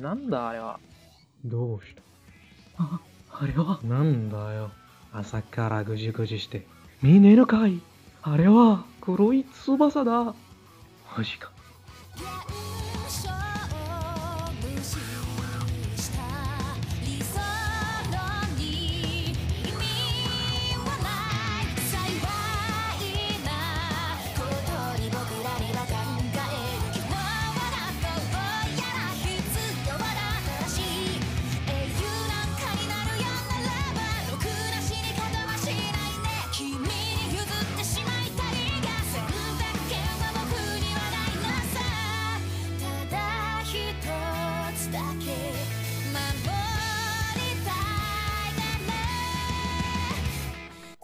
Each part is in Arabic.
なんだあれは。どうした？あ あれは？なんだよ。朝からぐじぐじして。見ねえのかい？あれは黒い翼だ。マジか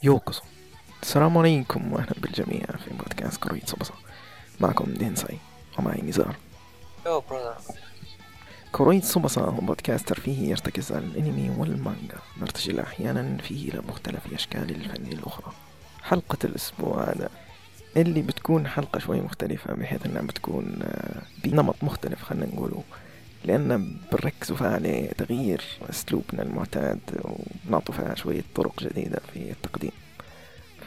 ようこそ السلام عليكم وأهلا بالجميع في بودكاست كوروي تسوباسا. معكم دينساي ومعي نزار. yo brother كوروي تسوباسا هو بودكاست ترفيهي يرتكز على الأنمي والمانجا. نرتحل أحيانا فيه إلى مختلف أشكال الفن الأخرى. حلقة الأسبوع هذا اللي بتكون حلقة شوي مختلفة بحيث إنها بتكون آه، بنمط مختلف خلينا نقوله. لأن بنركزوا فيها على تغيير أسلوبنا المعتاد وبنعطوا فيها شوية طرق جديدة في التقديم.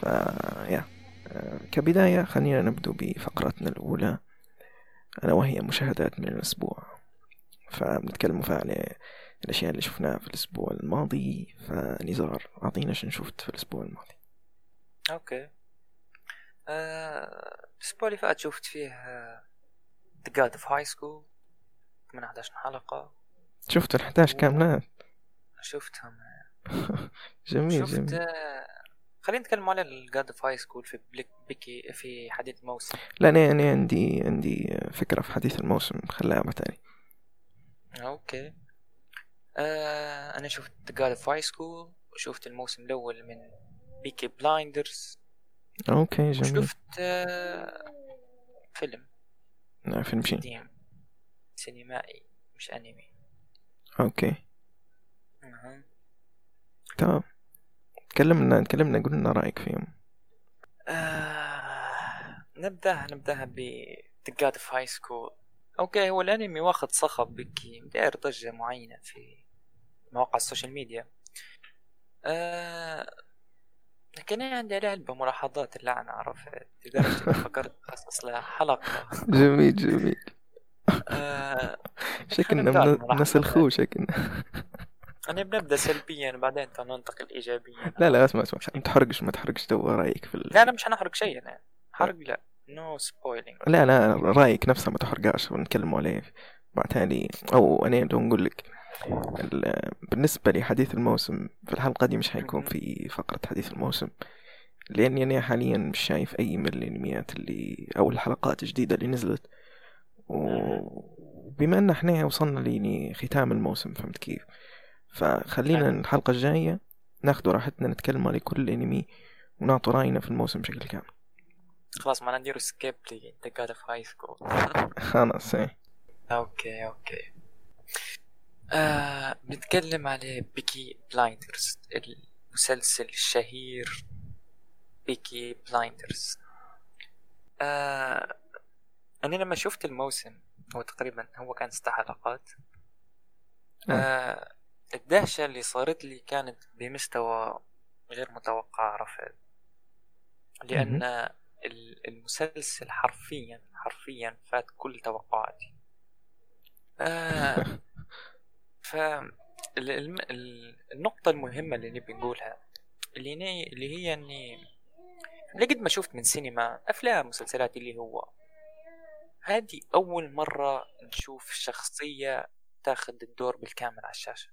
فيا آه، كبداية خلينا نبدو بفقرتنا الأولى ألا وهي مشاهدات من الأسبوع. فبنتكلم فيها على الأشياء اللي شفناها في الأسبوع الماضي فنزار أعطينا شو شفت في الأسبوع الماضي. أوكي. آه، الأسبوع اللي فات شفت فيه The God of High School من 11 حلقة. شفت ال 11 كاملات شفتهم. جميل شفت جميل. خلينا نتكلم على ال God of High School في Peaky في حديث الموسم. لا أنا أنا عندي عندي فكرة في حديث الموسم خليها بعدين Okay. آه أنا شفت God of High School وشفت الموسم الأول من Peaky Blinders. Okay جميل. وشفت آه فيلم. نعم فيلم شي قديم سينمائي مش أنمي. Okay. أها. تمام. تكلمنا تكلمنا قلنا رأيك فيهم. آه نبدأها نبدأها ب The God of High School. Okay هو الأنمي واخد صخب هكي داير ضجة معينة في مواقع السوشيال ميديا. آه لكن أنا عندي عليه علبة ملاحظات اللعنة عرفت لدرجة فكرت أخصص لها حلقة. جميل جميل. آه شكلنا الملاحظات. نسلخوه شكلنا أنا بنبدأ سلبيا بعدين ننتقل إيجابيا. لا لا اسمع اسمع ما تحرقش ما تحرقش تو رأيك في ال... لا لا مش حنحرق شيء أنا حرق لا. نو سبويلينج لا لا رأيك نفسه ما تحرقاش ونتكلموا عليه بعتالي أو أنا نقول لك ال- بالنسبة لحديث الموسم في الحلقة دي مش حيكون في فقرة حديث الموسم لأني أنا حاليا مش شايف أي من الانميات اللي أو الحلقات الجديدة اللي نزلت. وبما ان إحنا وصلنا لختام الموسم فهمت كيف؟ فخلينا أيوة. الحلقة الجاية ناخذ راحتنا نتكلم على كل انمي ونعطي رأينا في الموسم بشكل كامل. خلاص ما نديرو سكيب لي. The God of High School. خلاص إيه. Okay okay. آه بنتكلم على Peaky Blinders المسلسل الشهير Peaky Blinders آه أنا لما شفت الموسم هو تقريبا هو كان ست حلقات. آه. الدهشة اللي صارت لي كانت بمستوى غير متوقع عرفت لأن ال- المسلسل حرفيا حرفيا فات كل توقعاتي. آه ف النقطة المهمة اللي نبي نقولها اللي اللي هي إني لقد ما شفت من سينما أفلام مسلسلات اللي هو هذه أول مرة نشوف شخصية تاخذ الدور بالكامل على الشاشة.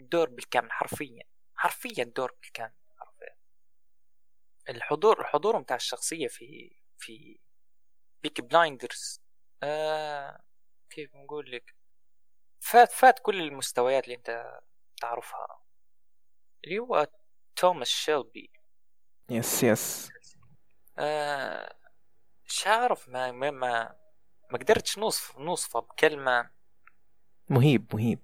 الدور بالكامل حرفيا. حرفيا الدور بالكامل حرفيا. الحضور الحضور متاع الشخصية في في Peaky Blinders آه كيف نقول لك؟ فات فات كل المستويات اللي أنت تعرفها. اللي هو توماس شيلبي Yes yes آه مش عارف ما ما ما, ما قدرتش نوصف نوصفه بكلمة. مهيب مهيب.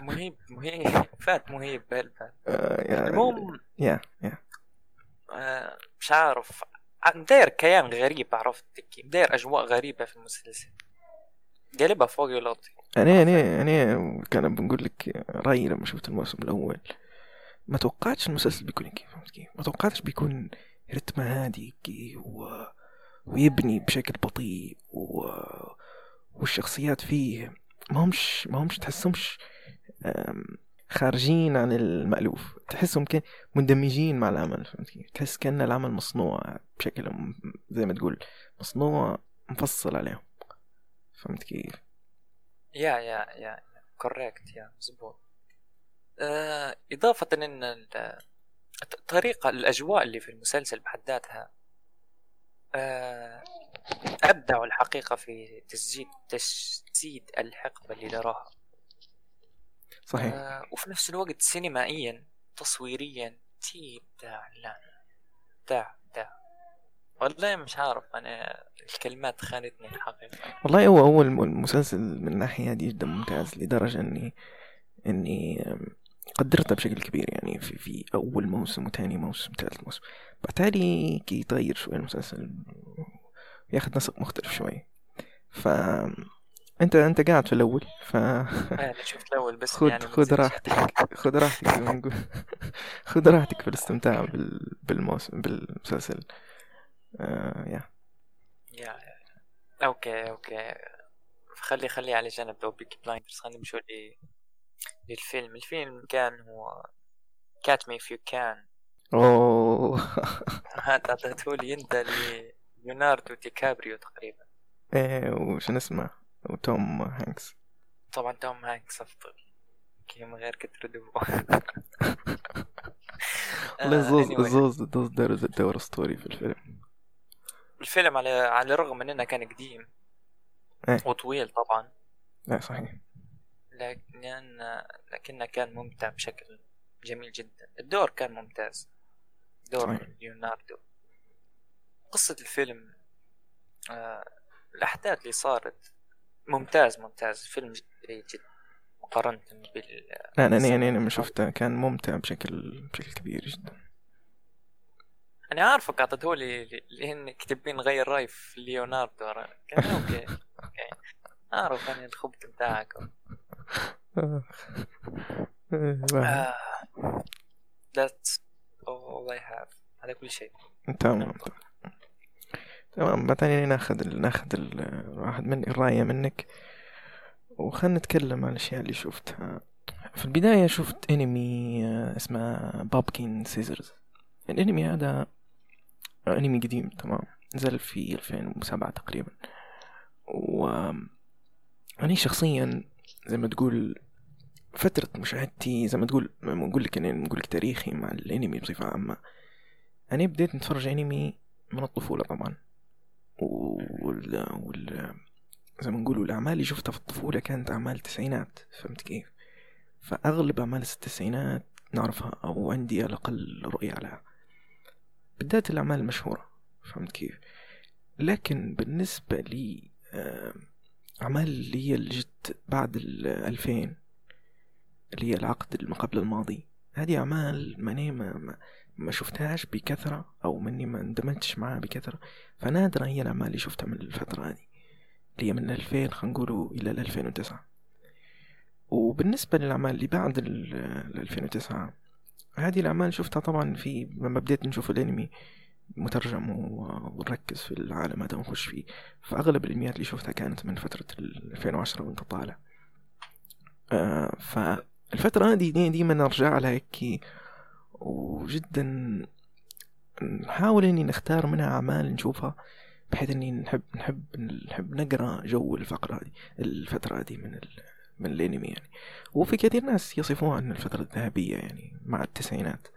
مهيب مهيب فات مهيب. بهالبال آه المهم يا يا. آه مش عارف. مداير كيان غريب عرفت كيف مداير أجواء غريبة في المسلسل. قلبها فوق يلطي. أنا أنا أنا كان بنقول لك رأيي لما شفت الموسم الأول. ما توقعتش المسلسل بيكون كيف؟ ما توقعتش بيكون رتمه هادي و... ويبني بشكل بطيء و... والشخصيات فيه ما همش ما همش تحسهمش خارجين عن المألوف تحسهم كان مندمجين مع العمل فهمت كيف؟ تحس كأن العمل مصنوع بشكل زي ما تقول مصنوع مفصل عليهم فهمت كيف؟ يا يا يا كوريكت يا مزبوط آه إضافة إن ال- الطريقة الأجواء اللي في المسلسل بحد ذاتها أبدعوا الحقيقة في تسجيل تجسيد الحقبة اللي نراها. صحيح. آه وفي نفس الوقت سينمائيا تصويريا تي إبداع لا إبداع إبداع والله مش عارف أنا الكلمات خانتني الحقيقة. والله هو هو الم- المسلسل من الناحية دي جدا ممتاز لدرجة اني إني أم، قدرته بشكل كبير يعني في في أول موسم وثاني موسم وثالث موسم. بالتالي كي يتغير شوي المسلسل ياخذ نسق مختلف شوي. ف انت أنت قاعد في الأول ف أنا شفت الأول بس خذ يعني نزلتش. راحتك خذ راحتك زي ما نقول. خذ راحتك في الاستمتاع بال... بالموسم بالمسلسل. آه yeah. Yeah. Okay okay. خلي خلي على جنب. لو Peaky Blinders خلينا نمشي للفيلم. الفيلم كان هو Catch Me If You Can أوه. هذا اعطيته لي أنت ليوناردو دي كابريو تقريبا. إيه وشو اسمه؟ وتوم هانكس. طبعا توم هانكس أفضل. من غير كتر دبو والله آه،. الزوز الزوز دار دور أسطوري في الفيلم. الفيلم على على الرغم من إنه كان قديم. إيه. وطويل طبعا. لا صحيح. لكن لكنه كان ممتع بشكل جميل جدا. الدور كان ممتاز. دور صحيح. ليوناردو. قصة الفيلم آه الأحداث اللي صارت ممتاز ممتاز. فيلم جيد جدا مقارنة بال لا أنا أنا أنا لما شفته. كان ممتع بشكل بشكل كبير جدا. أنا عارفك أعطيتهولي لأنك تبين غير رأي في ليوناردو. كان okay. Okay. أعرف أنا الخبط بتاعك. آه. آه. That's all I have. هذا كل شيء. تمام. تمام. بعدين ناخذ ال- ناخذ ال- واحد من الرأي منك. وخلنا نتكلم عن الأشياء اللي شفتها. في البداية شفت أنمي آه، اسمه Pumpkin Scissors الأنمي هذا أنمي قديم تمام. نزل في 2007 تقريبا. و أنا شخصيا زي ما تقول فترة مشاهدتي زي ما تقول ما نقول لك نقول لك تاريخي مع الأنمي بصفة عامة. أنا بديت نتفرج أنمي من الطفولة طبعا. وال... وال... زي ما نقولوا الأعمال اللي شفتها في الطفولة كانت أعمال التسعينات فهمت كيف؟ فأغلب أعمال التسعينات نعرفها أو عندي على الأقل رؤية عليها. بالذات الأعمال المشهورة فهمت كيف؟ لكن بالنسبة لي آه، أعمال اللي هي اللي جت بعد الألفين اللي هي العقد اللي قبل الماضي. هذه أعمال ماني ما, ما, ما شفتهاش بكثرة أو مني ما اندمجتش معها بكثرة. فنادرا هي الأعمال اللي شفتها من الفترة هذه اللي هي من 2000 خلينا نقولوا إلى 2009 وبالنسبة للأعمال اللي بعد ال ال 2009 هذه الأعمال شفتها طبعا في لما بديت نشوف الأنمي مترجم ونركز في العالم هذا ونخش فيه. فأغلب الأنميات اللي شفتها كانت من فترة ال 2010 وانت طالع آه فالفترة هذه دي ديما نرجع لها هيك وجدا نحاول إني نختار منها أعمال نشوفها بحيث إني نحب نحب نحب نقرأ جو الفقرة هذه الفترة هذه من ال من الأنمي يعني. وفي كثير ناس يصفوها ان الفترة الذهبية يعني مع التسعينات.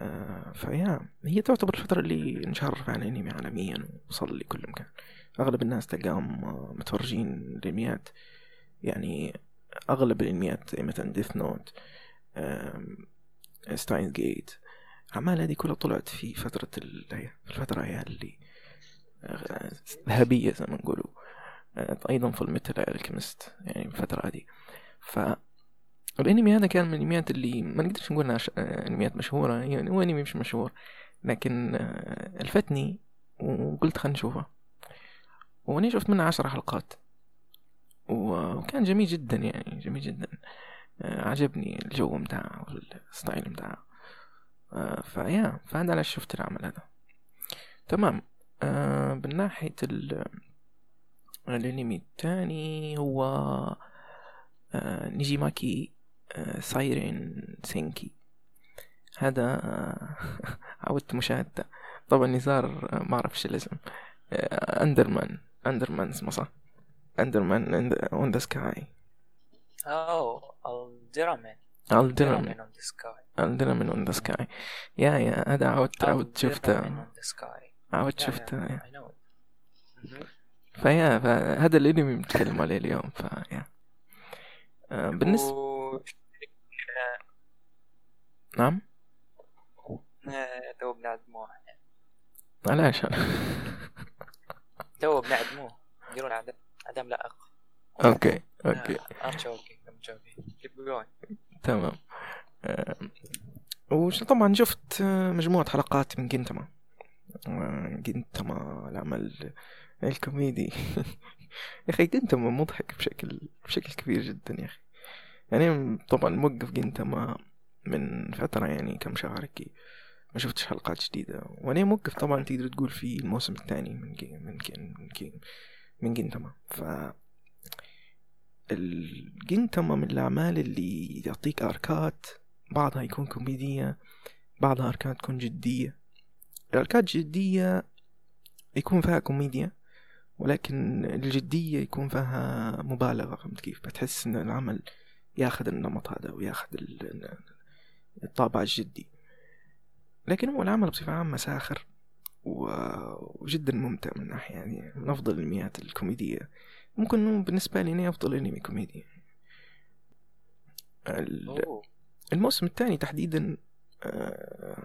آه فيا هي تعتبر الفترة اللي انشهر فيها الانمي عالميا وصل لكل مكان. أغلب الناس تلقاهم آه، متفرجين الانميات يعني أغلب الأنميات مثلا Death Note Steins Gate الأعمال هذه كلها طلعت في فترة الفترة هي اللي آه، ذهبية زي ما نقولوا. آه، أيضا في ال Metal Alchemist يعني الفترة هذه. الأنمي هذا كان من الأنميات اللي ما نقدرش نقول إنها ش- آه، أنميات مشهورة يعني هو أنمي مش مشهور لكن آه، لفتني وقلت خلينا نشوفه. وأنا شفت منها عشر حلقات. وكان جميل جدا يعني جميل جدا. آه، عجبني الجو متاعه وال style متاعه. فيا فهذا على شفت العمل هذا. تمام. آه، من ناحية ال الانمي التاني هو آه، Nejimaki آه، Seirei Senki. هذا آه، عودت مشاهدته. طبعا نزار آه، ما أعرف إيش الاسم. آه، Alderamin. Alderamin اسمه صح؟ Alderamin on the Sky أوه Alderamin Alderamin on the Sky Alderamin on the Sky يا يا هذا عودت عودت شفته. عودت شفته. فيا فهذا الانمي بنتكلم عليه اليوم فيا. آه، بالنسبة نعم؟ آه، تو بنعدموه علاش تو بنعدموه نديروا عدم عدم لائق okay okay. going تمام. آه، وش طبعا شفت آه، مجموعة حلقات من جنتما آه، جنتما العمل الكوميدي. يا أخي جنتما مضحك بشكل بشكل كبير جدا يا أخي. يعني طبعا موقف جنتما من فترة يعني كم شهر هيك ما شفتش حلقات جديدة. وأنا موقف طبعا تقدر تقول في الموسم الثاني من جي من جي من, جي من جنتما. ف الجنتما من الأعمال اللي يعطيك أركات بعضها يكون كوميدية بعضها أركات تكون جدية. الأركات جدية يكون فيها كوميديا ولكن الجدية يكون فيها مبالغة فهمت كيف؟ بتحس إن العمل ياخذ النمط هذا وياخذ ال- الطابع الجدي. لكن هو العمل بصفة عامة ساخر وجدا ممتع من ناحية يعني من أفضل الأنميات الكوميدية. ممكن إنه بالنسبة لي إنه أفضل أنمي كوميدي. الموسم الثاني تحديدا آه،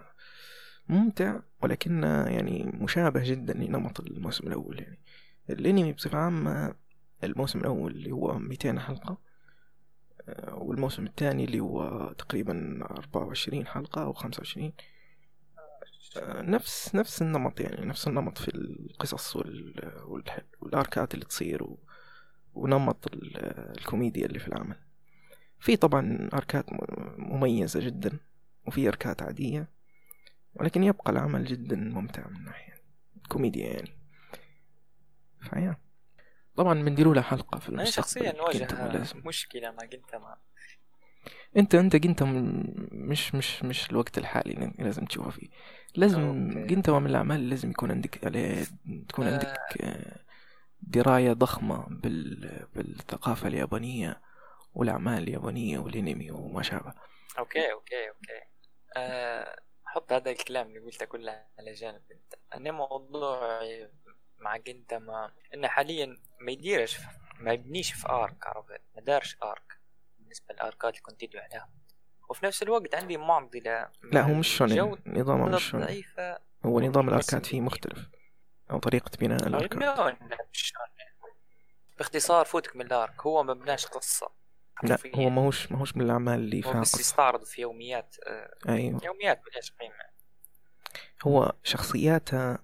ممتع ولكن يعني مشابه جدا لنمط الموسم الأول يعني. الأنمي بصفة عامة الموسم الأول اللي هو 200 حلقة. والموسم الثاني اللي هو تقريبا 24 حلقة أو 25 آه، نفس نفس النمط يعني نفس النمط في القصص وال... والح... والأركات اللي تصير. ونمط ال... الكوميديا اللي في العمل. في طبعا أركات م- مميزة جدا وفي أركات عادية ولكن يبقى العمل جدا ممتع من ناحية كوميديا يعني. فيا. طبعا بنديروا له حلقة في المستقبل. شخصيا كنت واجه لازم مشكلة مع جنتما انت أنت جنت مش مش مش الوقت الحالي اللي لازم تشوفها فيه. لازم okay. جنت من الأعمال اللي لازم يكون عندك عليه تكون آه. عندك آه، دراية ضخمة بال... بالثقافة اليابانية والأعمال اليابانية والأنمي وما شابه. okay okay okay. أه حط هذا الكلام اللي قلته كله على جانب أنت. أنا موضوعي مع جنتما إنه حاليا ما يديرش ما يبنيش في آرك عرفت ما دارش آرك بالنسبة للاركات اللي كنت تدعو عليها. وفي نفس الوقت عندي معضلة لا هو مش شونين نظامه مش شونين. هو نظام بس الأركات فيه مختلف أو طريقة بناء شونين. باختصار فوتك من الآرك. هو ما بناش قصة. لا. هو ماهوش ماهوش من الأعمال اللي فيها بس يستعرض في يوميات آه، أيوه. يوميات بلاش قيمة. هو شخصياتها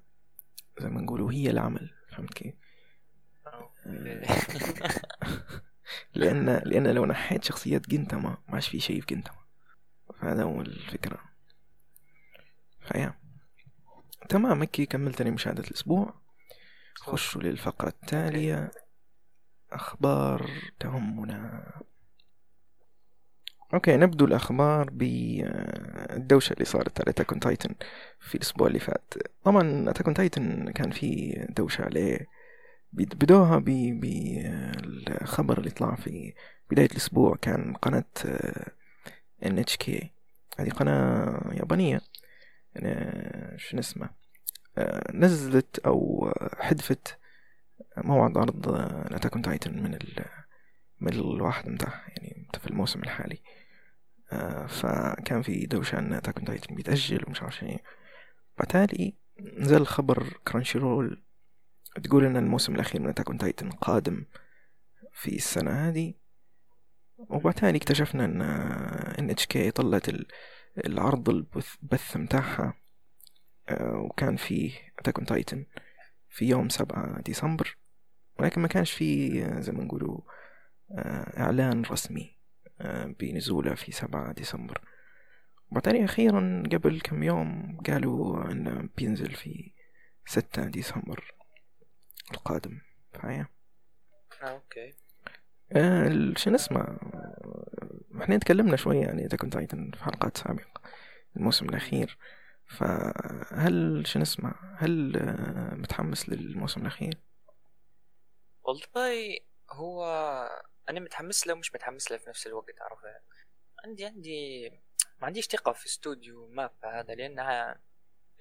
زي ما نقولوا هي العمل. فهمت كيف؟ لأن لأن لو نحيت شخصيات جنتما ما عادش في شيء في جنتما. فهذا هو الفكرة. فيا. تمام هيك كملت أنا مشاهدة الأسبوع. خشوا للفقرة التالية. أخبار تهمنا. okay نبدو الأخبار بالدوشة اللي صارت على Attack Titan في الأسبوع اللي فات. طبعا Attack Titan كان في دوشة عليه بد- بدوها بالخبر اللي طلع في بداية الأسبوع كان قناة NHK هذه قناة يابانية. يعني شو اسمه؟ آه، نزلت أو حذفت موعد عرض Attack Titan من ال من الواحد متاعها يعني في الموسم الحالي. آه، فكان في دوشة أن Attack Titan بيتأجل ومش عارف إيه بالتالي نزل خبر Crunchyroll تقول إن الموسم الأخير من Attack Titan قادم في السنة هذه. وبالتالي اكتشفنا إن NHK طلت ال- العرض البث بث متاعها آه، وكان فيه Attack Titan في يوم سبعة ديسمبر. ولكن ما كانش فيه آه، زي ما نقولوا آه، إعلان رسمي. بنزوله في سبعة ديسمبر. وبعدين أخيرا قبل كم يوم قالوا إنه بينزل في ستة ديسمبر القادم. فاهم آه أوكي. آه، شو اسمه إحنا تكلمنا شوية يعني إذا كنت أيضا في حلقات سابقة الموسم الأخير. فهل شو اسمه هل آه، متحمس للموسم الأخير؟ والله هو أنا متحمس له ومش متحمس له في نفس الوقت عرفت؟ عندي عندي ما عنديش ثقة في استوديو MAPPA هذا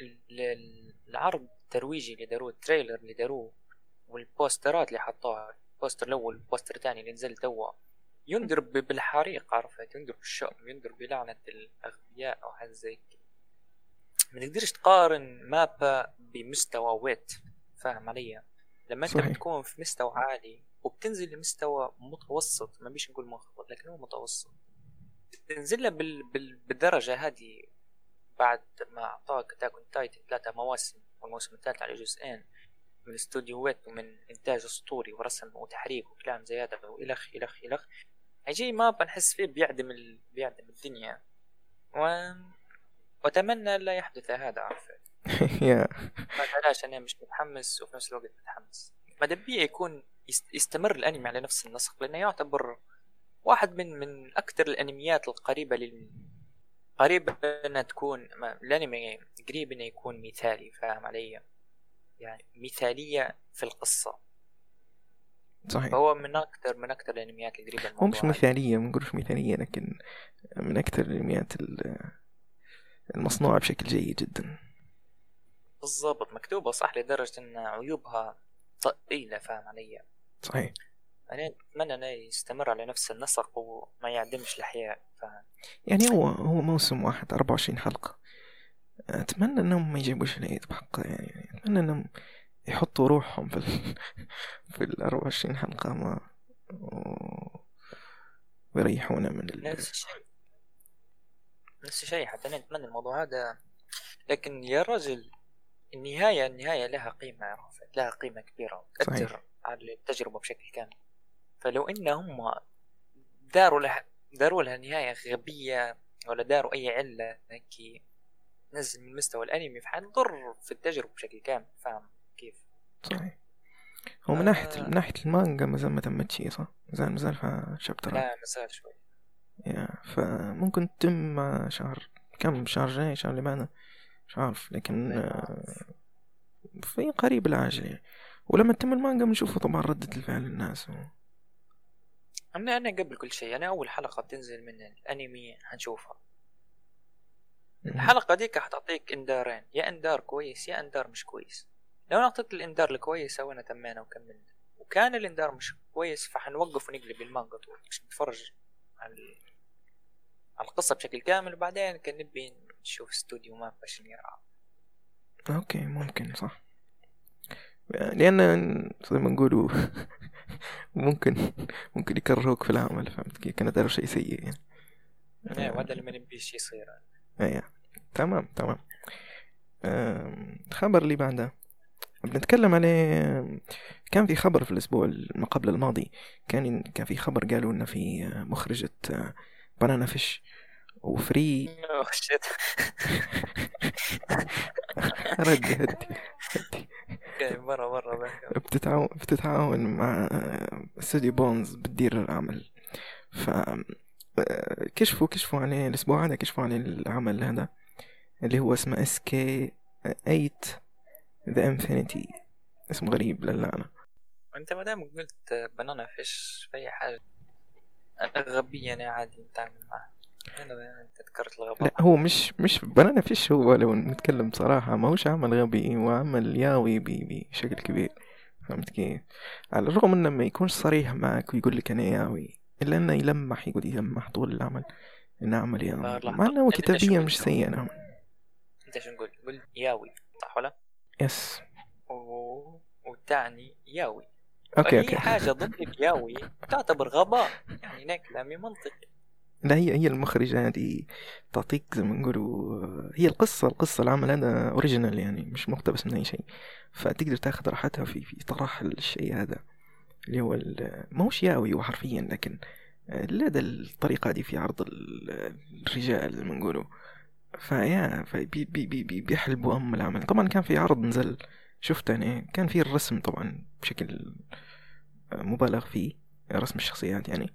ال- العرض الترويجي اللي داروه ال trailer اللي داروه والبوسترات اللي حطوها ال poster الأول وال poster الثاني اللي نزل توا ينذر بالحريق عرفت؟ ينذر بالشؤم ينذر بلعنة الأغبياء أو حاجة زي ما تقدرش تقارن MAPPA بمستوى Wit فاهم علي؟ لما أنت. بتكون في مستوى عالي وبتنزل لمستوى متوسط ما بيش نقول منخفض لكن هو متوسط. تنزل له بال... بال... بالدرجة هذه بعد ما أعطاك أتاك أون تايتن ثلاثة مواسم والموسم الثالث على جزئين من استوديوهات ومن إنتاج أسطوري ورسم وتحريك وكلام زي هذا وإلخ إلخ إلخ. هيجي ما بنحس فيه بيعدم ال... بيعدم الدنيا. و... وأتمنى لا يحدث هذا عرفت ما علاش أنا مش متحمس وفي نفس الوقت متحمس. ماذا بيا يكون يستمر الأنمي على نفس النسق لأنه يعتبر واحد من من أكثر الأنميات القريبة لل قريبة انها تكون. الأنمي قريب انه يكون مثالي فاهم علي يعني مثالية في القصة صحيح فهو من أكثر من أكثر الأنميات القريبة هو مش. مثالية ما نقولش مثالية لكن من أكثر الأنميات ال- المصنوعة بشكل جيد جدا بالضبط مكتوبة صح لدرجة أن عيوبها ثقيلة فاهم علي صحيح. أنا أتمنى أنه يستمر على نفس النسق وما يعدمش الأحياء فاهم يعني هو هو موسم واحد 24 حلقة. أتمنى إنهم ما يجيبوش العيد بحقه يعني أتمنى إنهم يحطوا روحهم في ال في ال 24 حلقة ما و- ويريحونا من ال... نفس الشيء. نفس الشيء حتى أنا أتمنى الموضوع هذا. لكن يا رجل النهاية النهاية لها قيمة عرفت لها قيمة كبيرة تأثر. صحيح. على التجربة بشكل كامل. فلو ان هم داروا لها داروا لها نهاية غبية ولا داروا أي علة هيك نزل من مستوى الأنمي فحتضر في التجربة بشكل كامل. فاهم كيف؟ صحيح. هو من ناحية آه. من ناحية المانجا مازال ما تمت شي صح؟ مازال مازال فيها شابترات لا مساء شوي. يا فممكن تتم شهر كم؟ شهر جاي شهر اللي بعده؟ مش عارف لكن آه، في قريب العاجل يعني. ولما تتم المانجا بنشوفوا طبعا ردة الفعل الناس. و... أنا أنا قبل كل شيء أنا أول حلقة بتنزل من الأنمي هنشوفها. الحلقة ديك حتعطيك انذارين يا انذار كويس يا انذار مش كويس. لو أنا أعطيت الانذار الكويس وانا تمينا وكملنا. وكان الانذار مش كويس فحنوقف ونقلب المانجا طول. مش نتفرج على على القصة بشكل كامل. وبعدين كان نبي نشوف استوديو MAPPA عشان يرعى okay ممكن صح. لأن زي ما نقولوا ممكن ممكن يكرهوك في العمل فهمت كيف؟ كان داروا شيء سيء يعني. إيه وهذا اللي ما نبيش يصير. إيه تمام تمام. الخبر اللي بعده. بنتكلم عليه كان في خبر في الأسبوع ما قبل الماضي. كان كان في خبر قالوا إن في مخرجة Banana Fish. و Free. ردي هدي هدي okay مرة مرة. بتتعاون بتتعاون مع استوديو Bones بتدير العمل. ف كشفوا كشفوا عليه الأسبوع هذا كشفوا على العمل هذا اللي هو اسمه SK8 the Infinity اسم غريب للعنة أنت ما دام قلت Banana Fish في أي حاجة غبية أنا عادي نتعامل معها أنا أنت ذكرت الغباء. لا هو مش مش Banana Fish هو لو نتكلم بصراحة ما هوش عمل غبي هو عمل yaoi بشكل كبير فهمت كيف؟ على الرغم إنه ما يكونش صريح معك ويقول لك أنا yaoi إلا إنه يلمح يقول يلمح طول العمل. إنه عمل yaoi. مع إنه هو كتابيا؟ مش سيء نعم. أنت شو نقول؟ قلت yaoi صح ولا؟ yes. و... وتعني yaoi. okay okay. حاجة ضد ال yaoi تعتبر غباء يعني هناك كلامي منطقي لا هي هي المخرجة هذه تعطيك زي ما نقولوا هي القصة القصة العمل هذا original يعني مش مقتبس من أي شيء. فتقدر تاخذ راحتها في في طرح الشيء هذا اللي هو ما هوش yaoi هو حرفيا لكن آه، لدى الطريقة دي في عرض ال- الرجال زي ما نقولوا. ف yeah فبي بي بي بي بيحلبوا أم العمل. طبعا كان في عرض نزل شفته يعني كان في الرسم طبعا بشكل آه، مبالغ فيه رسم الشخصيات يعني.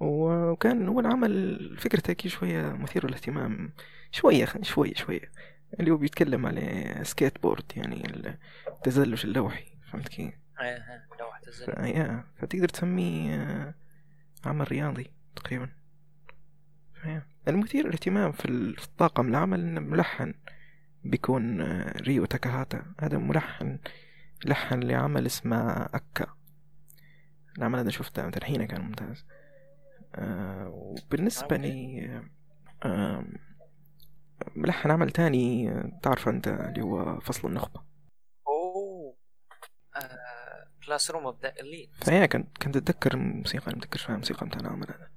وكان هو العمل فكرته شوية مثير للاهتمام. شوية شوية شوية. اللي هو بيتكلم على سكيت بورد يعني التزلج اللوحي. فهمت كيف؟ إيه، إيه، لوحة الزلمة ف yeah فتقدر تسميه آه، عمل رياضي تقريبا. المثير للاهتمام في ال- في الطاقم العمل إنه ملحن. بيكون آه، ريو تاكاهاتا. هذا ملحن لحن لعمل اسمه أكا. العمل هذا شفته الحين كان ممتاز. آه وبالنسبة لي آه، آه ملحن عمل تاني آه، تعرف أنت اللي هو فصل النخبة. أوه. Classroom of the Elite فهي كنت كنت أتذكر الموسيقى أنا متذكر فيها الموسيقى بتاع العمل هذا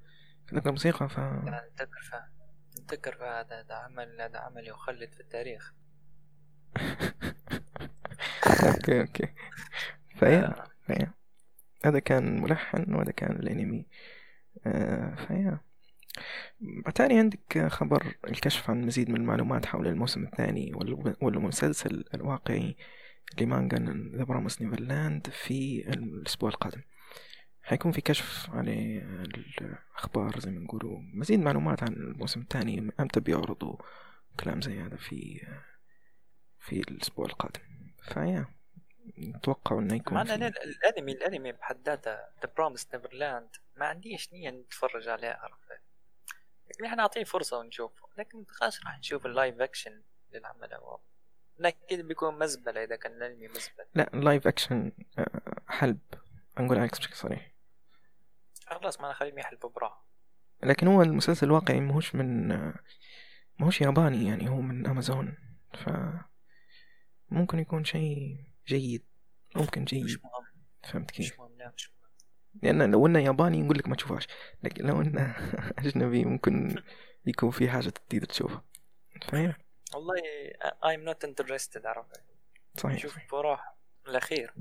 أتذكر الموسيقى ف أنا أتذكر فيها. أتذكر فيها هذا هذا عمل هذا عمل يخلد في التاريخ. okay okay. فهي آه، فهي هذا كان ملحن وهذا كان الأنمي. آه فهي تاني عندك خبر الكشف عن مزيد من المعلومات حول الموسم الثاني وال- والمسلسل الواقعي لمانجا The Promised Neverland في الأسبوع القادم. حيكون في كشف عن الأخبار زي ما نقولوا مزيد معلومات عن الموسم الثاني. أمتى بيعرضوا كلام زي هذا في في الأسبوع القادم؟ ف yeah. نتوقع إنه يكون. ال- الانمي الأنمي بحد ذاته The Promised Neverland ما عنديش نية نتفرج عليه عرفت؟ لكن إحنا نعطيه فرصة ونشوفه لكن خلاص راح نشوف ال live action للعمل هو. أكيد بيكون مزبلة إذا كان الأنمي مزبلة. لا live action آه، حلب. نقول عليك بشكل صريح خلاص ما نخليهم يحلبوا براه لكن هو المسلسل الواقعي ماهوش من آه، ماهوش ياباني يعني هو من امازون ف ممكن يكون شيء جيد. ممكن مش جيد مهم. فهمت كيف؟ مش مهم. لا مش مهم. لأن لو إنه ياباني نقول لك ما تشوفهاش. لكن لو إنه أجنبي ممكن يكون في حاجة جديده تشوفها. فهي والله I'm not interested عرفت؟ صحيح نشوف بروح. الأخير.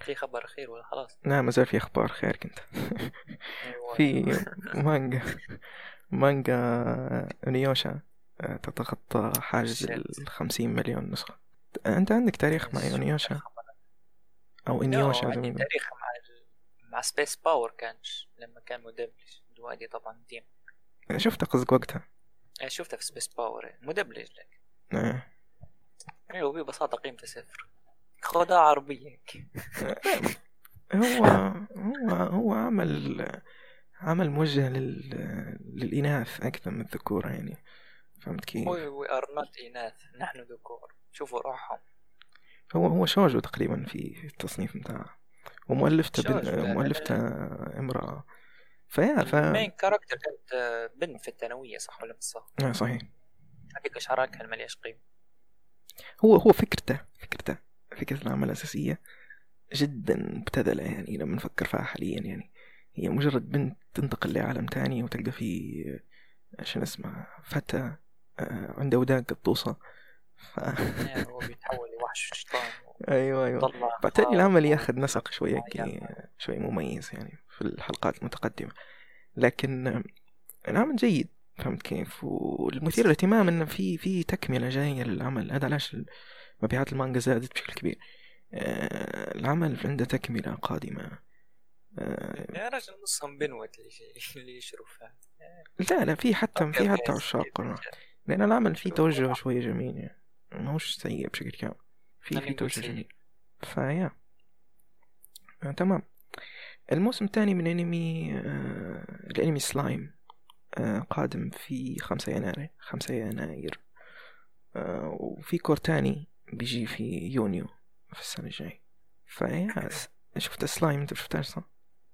في خبر أخير ولا خلاص؟ لا ما زال في أخبار خير كنت. أيوة. في مانجا. مانجا نيوشا آه، تتخطى حاجز Shit. ال 50 مليون نسخة. أنت عندك تاريخ مع نيوشا؟ زي ما عندي. تاريخ مع. مع سبيس باور كان لما كان مدبلج. دلوقتي طبعا ديم. شفت قصدك وقتها. أنا شفتها في سبيس باور مدبلج لك. آه. أيوه ببساطة قيمته صفر خدها عربية. هو هو هو عمل عمل موجه لل... للإناث أكثر من الذكور يعني. فهمت كيف؟ we are not إناث. نحن ذكور. شوفوا روحهم. هو هو shoujo تقريبا في التصنيف بتاعه ومؤلفته بن... مؤلفته امرأة. ف yeah ف ال main character كانت آه، بنت في الثانوية صح ولا مش صح؟ آه صحيح. هذيك شعرها كان ملياش قيمة؟ هو هو فكرته فكرته فكرة العمل الأساسية جدا مبتذلة يعني لما نفكر فيها حاليا يعني. هي مجرد بنت تنتقل لعالم تاني وتلقى فيه آه، شنو اسمه فتى آه، عنده ودان قطوصة ف... هو بيتحول شيطان أيوه أيوه. وطلع بعدين العمل ياخذ نسق شوية معين. كي شوي مميز يعني في الحلقات المتقدمة. لكن آه، العمل جيد فهمت كيف؟ والمثير للاهتمام إنه في في تكملة جاية للعمل. هذا علاش مبيعات المانجا زادت بشكل كبير. آه، العمل عنده تكملة قادمة. آه، يا رجل نصهم بنوت اللي فيها. لا لا في حتى في حتى عشاق. لأن العمل فيه توجه شوية جميل يعني. ماهوش سيء بشكل كامل. في أنا في نقول توجه سيء. جميل فيا. آه تمام. الموسم الثاني من انمي آه الانمي سلايم آه قادم في خمسة يناير خمسة يناير. آه وفي cour تاني بيجي في يونيو في السنة الجاية. ف yeah شفت سلايم؟ انت شفتها صح؟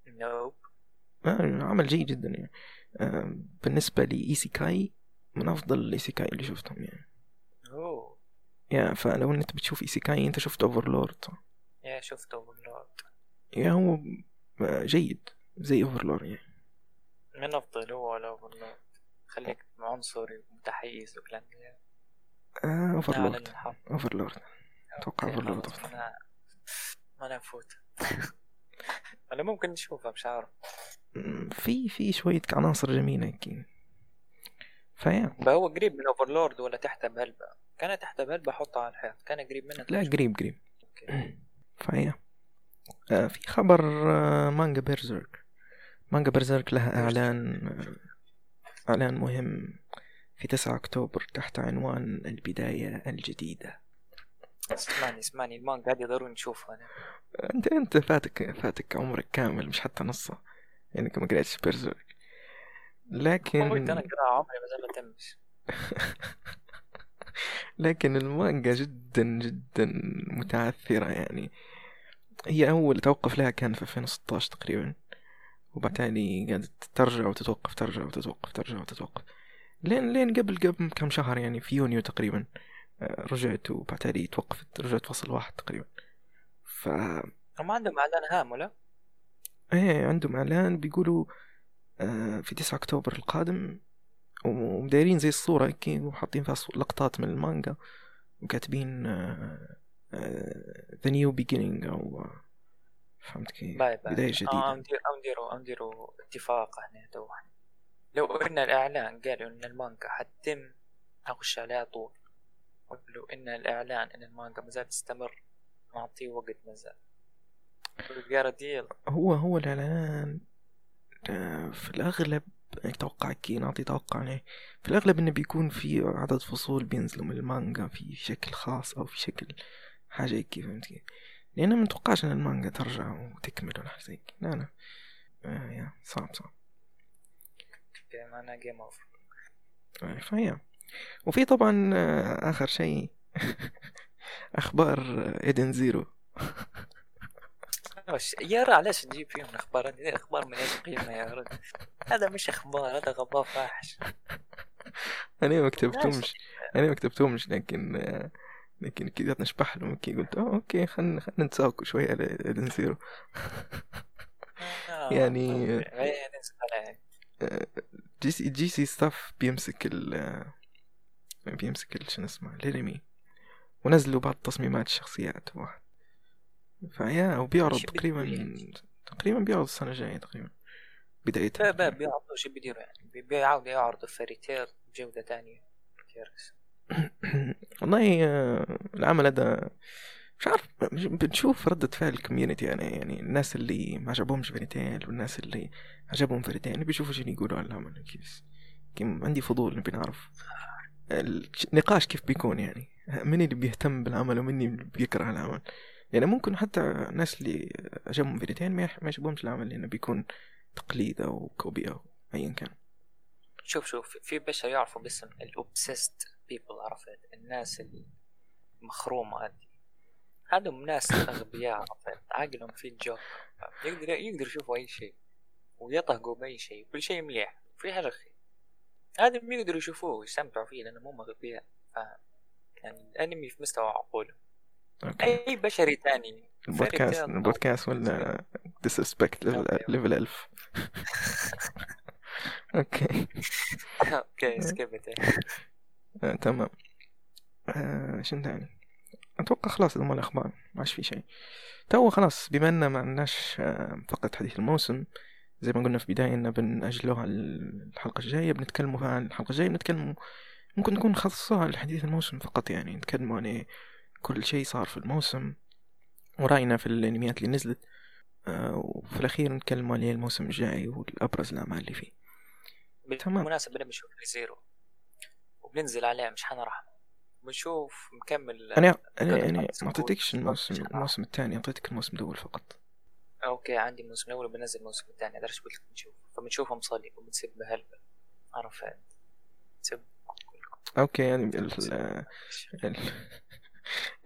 nope. آه عمل جيد جدا يعني. آه بالنسبة ل isekai من أفضل ال isekai اللي شفتهم يعني. yeah فلو أنت بتشوف isekai أنت شفت Overlord؟ يا شفته أوفرلورد. يا هو جيد زي أوفرلورد يعني. من أفضل هو ولا أوفرلورد. خليك عنصري ومتحيز وكلام هذا. آه أوفرلورد. أوفرلورد. أتوقع أوفرلورد ما ما نفوت أنا ممكن نشوفها مش عارف. في في شوية عناصر جميلة هيك فيا. فهو قريب من أوفرلورد ولا تحت بهلبة كان تحت بهلبة حطها على الحيط. كان قريب منها لا قريب قريب. فيا آه، في خبر آه، مانجا بيرزيرك. مانجا بيرزيرك لها إعلان آه، إعلان مهم في 9 أكتوبر تحت عنوان البداية الجديدة. اسمعني اسمعني المانجا هذه ضروري نشوفها. أنا. أنت أنت فاتك فاتك عمرك كامل مش حتى نصه يعني ما قريتش بيرزيرك. لكن أنا قراءة عمري ما زال ما تمش. لكن المانجا جدا جدا متعثرة يعني. هي أول توقف لها كان في 2016 تقريبا. وبالتالي قاعدة ترجع وتتوقف ترجع وتتوقف ترجع وتتوقف. لين لين قبل قبل كم شهر يعني في يونيو تقريبا. آه، رجعت وبالتالي توقفت رجعت فصل واحد تقريبا. ف هم عندهم إعلان هام ولا؟ إيه عندهم إعلان بيقولوا آه، في 9 أكتوبر القادم. ومدايرين زي الصورة هيك وحاطين فيها لقطات من المانجا وكاتبين آه، آه، The New Beginning أو آه، فهمت كيف بداية آه جديدة. ندير أو نديروا أو نديروا اتفاق هنا تو. لو قلنا الإعلان قالوا إن المانجا حتتم اخش عليها طول. ولو إن الإعلان إن المانجا ما زالت تستمر نعطيه وقت ما زال. قال ديل هو هو الإعلان آه، في الأغلب أتوقع كي نعطي توقع عليه في الأغلب إنه بيكون في عدد فصول بينزلوا من المانجا في شكل خاص أو في شكل حاجة هيك فهمت كيف لأن ما متوقعش إن المانجا ترجع وتكمل ولا حاجة زي كي. لا لا. آه yeah صعب صعب. أنا game over فهي. وفي طبعا آه، آخر شيء. أخبار Eden Zero وش- يا علاش تجيب فيهم الأخبار؟ هذه أخبار من إيش قيمة يا رجل. هذا مش أخبار هذا غباء فاحش. أنا ما كتبتهمش. أنا ما كتبتهمش لكن آه، لكن كذا نشبح لهم كي قلت آه okay خلينا خلينا نتساوكوا شوية على Eden Zero آه، يعني- ننزل عليه. جي سي جي سي ستاف بيمسك ال بيمسك شنو اسمه الأنمي. ونزلوا بعض تصميمات الشخصيات واحد. فيا وبيعرض إيش تقريبا بدي تقريبا بيعرض السنة الجاية تقريبا. بدايتها باب باب بيعرضوا شو بيديروا يعني. بي- بيعاودوا يعرضوا فاريتير بجودة تانية. كيرس والله آه، العمل هذا مش عارف بنشوف ردة فعل الكوميونتي يعني يعني الناس اللي ما عجبهمش فيريتيل والناس اللي عجبهم Fairy Tail بيشوفوا شنو يقولوا على العمل كيف عندي فضول نبي نعرف. النقاش كيف بيكون يعني؟ من اللي بيهتم بالعمل ومن اللي بيكره العمل؟ يعني ممكن حتى الناس اللي عجبهم Fairy Tail ما يح- ما يعجبهمش العمل لأنه بيكون تقليد أو copy أو أيا كان. شوف شوف في بشر يعرفوا باسم ال obsessed people عرفت؟ الناس المخرومة هذه. هذم ناس أغبياء عرفت؟ عقلهم في الجوك يقدر يقدر يشوفوا أي شيء ويطهقوا بأي شيء كل شيء مليح في حاجة خير هذا يقدروا يشوفوه ويستمتعوا فيه لأنهم هم أغبياء. يعني الأنمي في مستوى عقولهم. okay. أي بشري تاني. البودكاست البودكاست ولا disrespect level okay. level 1000 okay. okay skip it آه، تمام. آه، شنو تاني؟ أتوقع خلاص هذول الاخبار ما عادش في شيء. تو خلاص بما ان ما عندناش آه، فقط حديث الموسم زي ما قلنا في البداية إن بنأجلوها الحلقة الجاية بنتكلموا عن الحلقة الجاية بنتكلموا ممكن نكون خصصوها لحديث الموسم فقط يعني نتكلموا عن إيه كل شيء صار في الموسم ورأينا في الأنميات اللي نزلت آه، وفي الأخير نتكلموا عن الموسم الجاي والأبرز الأعمال اللي فيه. تمام. بالمناسبة أنا بنشوف Zero وبننزل عليه مش حنرحمه بنشوف مكمل أنا قدر أنا أنا خمسة ما أعطيتكش. الموسم. الموسم الثاني أعطيتك الموسم الأول فقط. okay عندي الموسم الأول وبنزل الموسم الثاني. إيش قلت لك بنشوف. فبنشوفه مصلي وبنسب بهلبة عرفت كلكم okay يعني ال- ال-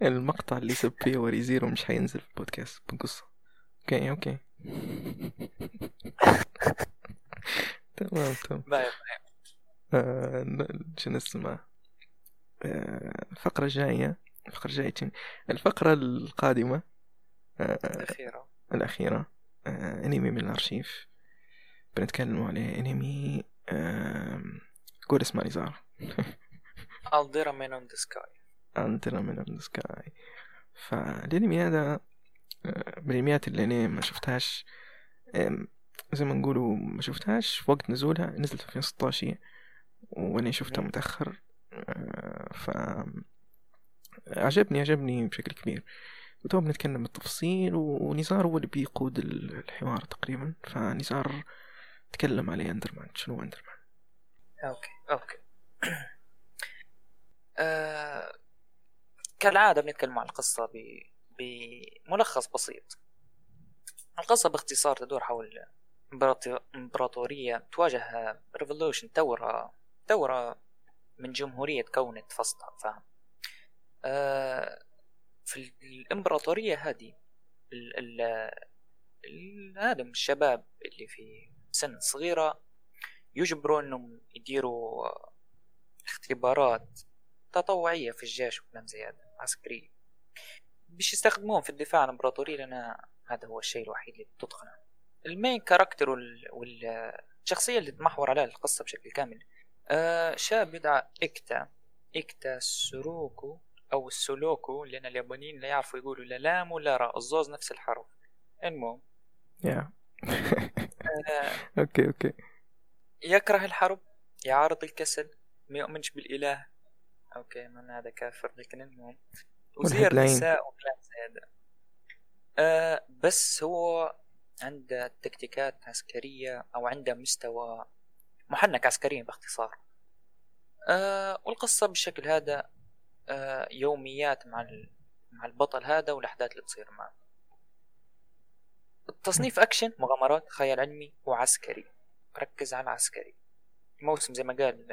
المقطع اللي سب فيه Re:Zero مش حينزل في البودكاست. بنقصه okay okay. تمام تمام. آه، شنو اسمه آه، الفقرة الجاية الفقرة الجاية؟ الفقرة القادمة آه، الأخيرة. الأخيرة أنمي من الأرشيف. بنتكلم عليه أنمي قول اسمه نزار Aldera Man on the Sky. أنتنا من السكاي فالأنمي هذا آه، من الانميات اللي أنا ما شفتهاش زي ما نقولوا ما شفتهاش وقت نزولها نزلت في 2016 هي، وأنا شفتها مم. متأخر آه، ف عجبني عجبني بشكل كبير. وتو بنتكلم بالتفصيل ونزار هو اللي بيقود ال- الحوار تقريبا. فنزار تكلم عليه Alderamin. شنو Alderamin؟ okay okay. آه كالعادة بنتكلم عن القصة. بملخص بسيط القصة باختصار تدور حول إمبراطو- إمبراطورية تواجه revolution ثورة ثورة من جمهورية كونت فسطها فاهم آه في الإمبراطورية هذه. هذا الشباب اللي في سن صغيرة يجبروا إنهم يديروا اختبارات تطوعية في الجيش وكلام زي هذا عسكرية. باش يستخدموهم في الدفاع عن الإمبراطورية لأن هذا هو الشيء الوحيد اللي بتتقنه ال main character وال- والشخصية اللي تمحور عليها القصة بشكل كامل. آه شاب يدعى إكتا. إكتا سوروكو أو السولوكو لأن اليابانيين لا يعرفوا يقولوا لا لام ولا راء الزوز نفس الحرف. المهم. يا. آه. okay okay. يكره الحرب يعارض الكسل ما يؤمنش بالإله. أوكي من هذا كافر لكن المهم. وزير. النساء وكلام زي هذا آه بس هو عنده تكتيكات عسكرية أو عنده مستوى محنك عسكريا باختصار. آه والقصة بالشكل هذا آه يوميات مع ال- مع البطل هذا والأحداث اللي تصير معه. التصنيف أكشن مغامرات خيال علمي وعسكري. ركز على العسكري موسم زي ما قال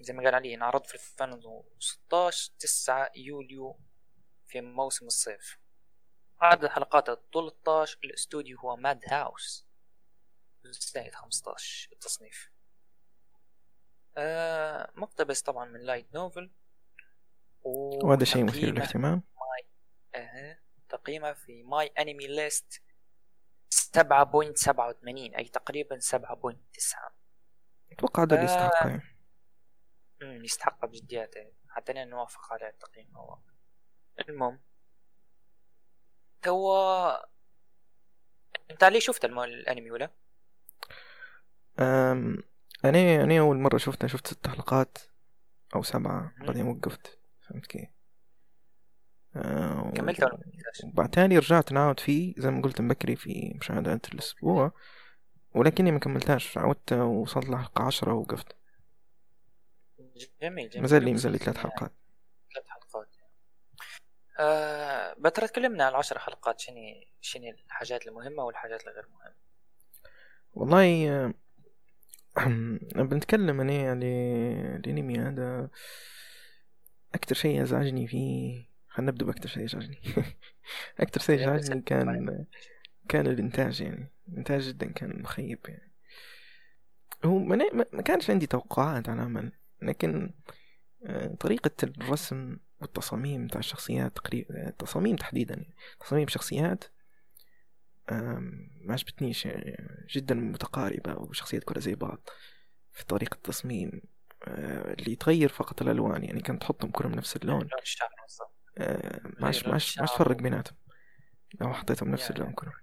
زي ما قال علي انعرض في 2016 9 يوليو في موسم الصيف. عدد الحلقات 13 الاستوديو هو Madhouse. زائد 15 التصنيف آه مقتبس طبعا من light novel. وهذا شيء مثير للاهتمام. آه تقييمه في MyAnimeList 7.87 أي تقريبا 7.9 أتوقع هذا اللي آه. يستحقه يعني. يستحق بجديات يعني. حتى أنا نوافق على التقييم هو المهم تو أنت علي شفت. الأنمي ولا؟ أم... أنا أنا أول مرة شفتها شفت ست حلقات أو سبعة مهم. بعدين وقفت فهمت كيف آه، و- كملت ولا ما كملتهاش؟ وبعد تالي رجعت نعود فيه زي ما قلت مبكري في مشاهدات الأسبوع ولكني ما كملتهاش عودت وصلت لحلقة عشرة ووقفت جميل جميل. ما زال لي ما زال لي ثلاث حلقات. ثلاث حلقات. آه بترى تكلمنا عن العشر حلقات شنو شنو الحاجات المهمة والحاجات الغير مهمة؟ والله آه، بنتكلم أنا يعني الأنمي هذا. أكتر شيء أزعجني فيه خلينا نبدأ بأكتر شيء أزعجني أكتر شيء سلم كان كان الإنتاج يعني. الإنتاج جدا كان مخيب يعني. هو ما, ما ما كانش عندي توقعات على العمل لكن آه، طريقة الرسم والتصاميم بتاع الشخصيات تقريبا التصاميم تحديدا يعني. تصاميم شخصيات ما عجبتنيش يعني جدا متقاربة وشخصيات كلها زي بعض في طريقة التصميم آه، اللي يتغير فقط الألوان يعني. كانت تحطهم كلهم نفس اللون. آه، غير ما عادش لون ما عادش ما عادش الشعر. تفرق بيناتهم. لو حطيتهم نفس. اللون كلهم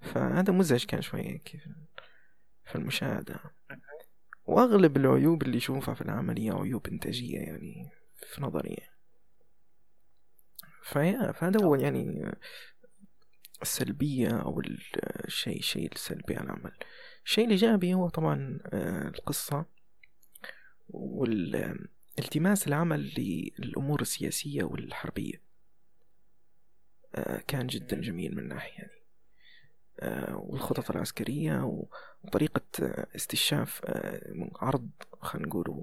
فهذا مزعج كان شوية كيف في المشاهدة. وأغلب العيوب اللي يشوفها في العمل هي عيوب إنتاجية يعني في نظري فيا فهذا هو يعني السلبية أو ال- الشيء الشيء السلبي على العمل. الشيء الإيجابي هو طبعا آه، القصة والالتماس العمل للأمور السياسية والحربية. آه، كان جدا جميل من ناحية يعني. والخطط العسكرية وطريقة استشاف آه، عرض خلينا نقولوا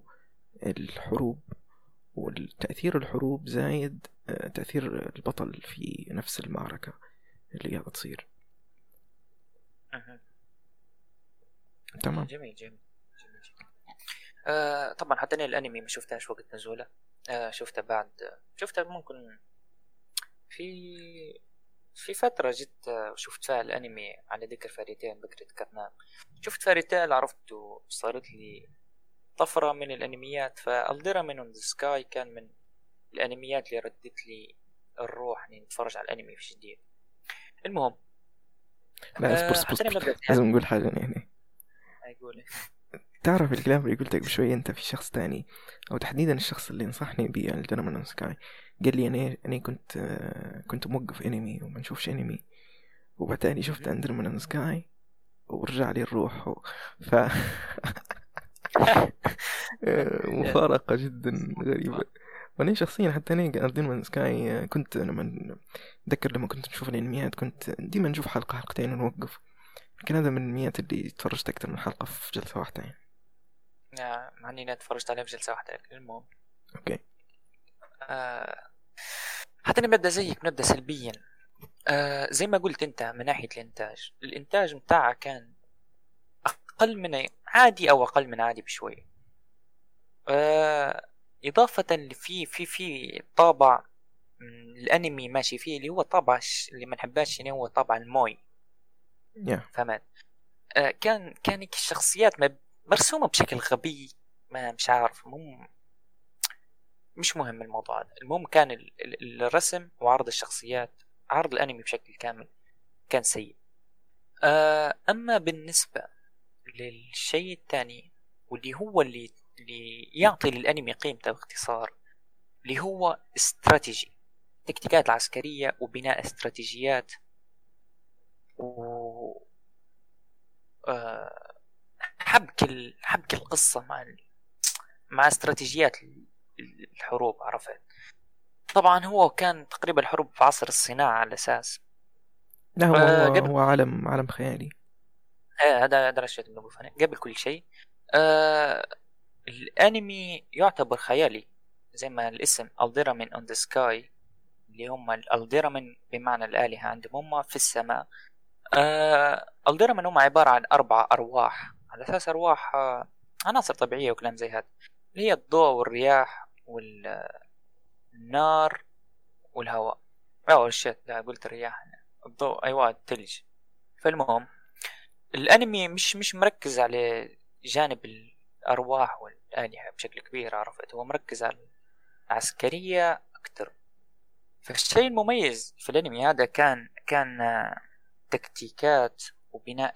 الحروب والتأثير الحروب زايد آه، تأثير البطل في نفس المعركة اللي قاعدة تصير. مهم. تمام. جميل جميل جميل. جدا آه طبعا حتى أنا الأنمي ما شفتهاش وقت نزوله. آه شفته بعد شفته ممكن في في فترة جيت آه، شفت فيها الأنمي على ذكر فاريتين بكرة ذكرناه شفت Fairy Tail عرفت وصارت لي طفرة من الأنميات ف Alderamin the Sky كان من الأنميات اللي ردت لي الروح إني اتفرج على الأنمي في جديد. المهم لا اصبر آه، اصبر مبدأ لازم نقول حاجة هنا يقول. تعرف الكلام اللي قلتك بشوية أنت في شخص تاني أو تحديدا الشخص اللي نصحني ب Alderamin Sky قال لي أنا أنا كنت آه، كنت موقف انمي وما نشوفش انمي وبعدين شفت Alderamin Sky ورجع لي الروح و... ف آه، مفارقة جدا غريبة. وأنا شخصيا حتى أنا Alderamin Sky كنت لما أتذكر لما كنت نشوف الأنميات كنت ديما نشوف حلقة حلقتين ونوقف. لكن هذا من الأنميات اللي تفرجت أكثر من حلقة في جلسة واحدة يعني. مع إني تفرجت عليه في جلسة واحدة لكن المهم. okay. حتى أنا ببدا زيك بنبدا سلبيا. آه، زي ما قلت أنت من ناحية الإنتاج. الإنتاج متاعه كان أقل من عادي أو أقل من عادي بشوي آه، إضافة في في في طابع الأنمي ماشي فيه اللي هو طابع اللي ما نحبهاش يعني هو طابع الموي. يا فهمت؟ آه، كان كان الشخصيات مرسومة بشكل غبي ما مش عارف مو مش مهم الموضوع هذا المهم كان ال- ال- الرسم وعرض الشخصيات عرض الأنمي بشكل كامل كان سيء آه، أما بالنسبة للشيء الثاني واللي هو اللي اللي يعطي للأنمي قيمته باختصار اللي هو استراتيجي التكتيكات العسكرية وبناء استراتيجيات و آه، حبك. حبك القصة مع. مع استراتيجيات الحروب عرفت؟ طبعا هو كان تقريبا الحروب في عصر الصناعة على أساس. لا هو آه، هو, قبل- هو عالم عالم خيالي. آه، هذا هذا اللي فيها. قبل كل شيء. آه الأنمي يعتبر خيالي زي ما الاسم Alderamin on the Sky اللي هم ال Alderamin بمعنى الآلهة عندهم هم في السماء. آه ألديرا من هم عبارة عن أربع أرواح. على أساس أرواح آه عناصر طبيعية وكلام زي هذا. اللي هي الضوء والرياح والنار والهواء. أو الشيت لا قلت الرياح. الضوء أيوه الثلج فالمهم الأنمي مش مش مركز على جانب الأرواح والآلهة بشكل كبير عرفت؟ هو مركز على العسكرية أكثر فالشيء المميز في الأنمي هذا كان كان آه، تكتيكات وبناء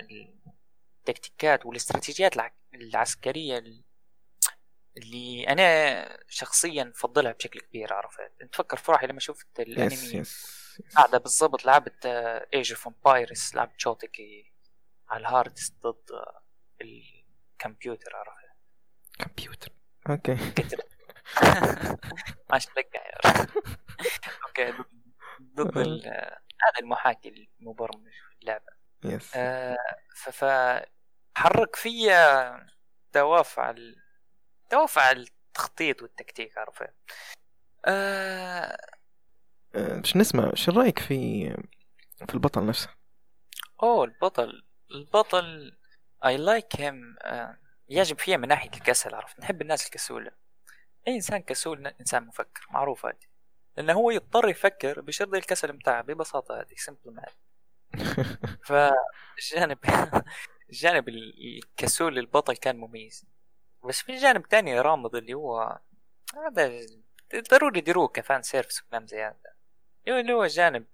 التكتيكات والاستراتيجيات الع- العسكرية ال- اللي أنا شخصيا بفضلها بشكل كبير عرفت؟ أنت فكر فرحي لما شفت الأنمي yes yes. قاعدة بالضبط لعبت Age of Empires لعبت شوتكي على ال hardest ضد الكمبيوتر عرفت؟ كمبيوتر. okay. كتر. يا رجل. okay ضد- هذا المحاكي المبرمج في اللعبة yes. آه، حرك فيا دوافع ال... دوافع التخطيط والتكتيك عرفت؟ آه... آه، باش نسمع شو رأيك في في البطل نفسه؟ أوه البطل البطل I like him يعجب فيها من ناحية الكسل عرفت؟ نحب الناس الكسولة. أي إنسان كسول إنسان مفكر معروف هذه. لأنه هو يضطر يفكر بشرط الكسل متاعه ببساطة هذه simple man فالجانب الجانب الكسول للبطل كان مميز. بس في جانب تاني غامض اللي هو هذا ضروري يديروه ك fan service وكلام زي هذا اللي هو الجانب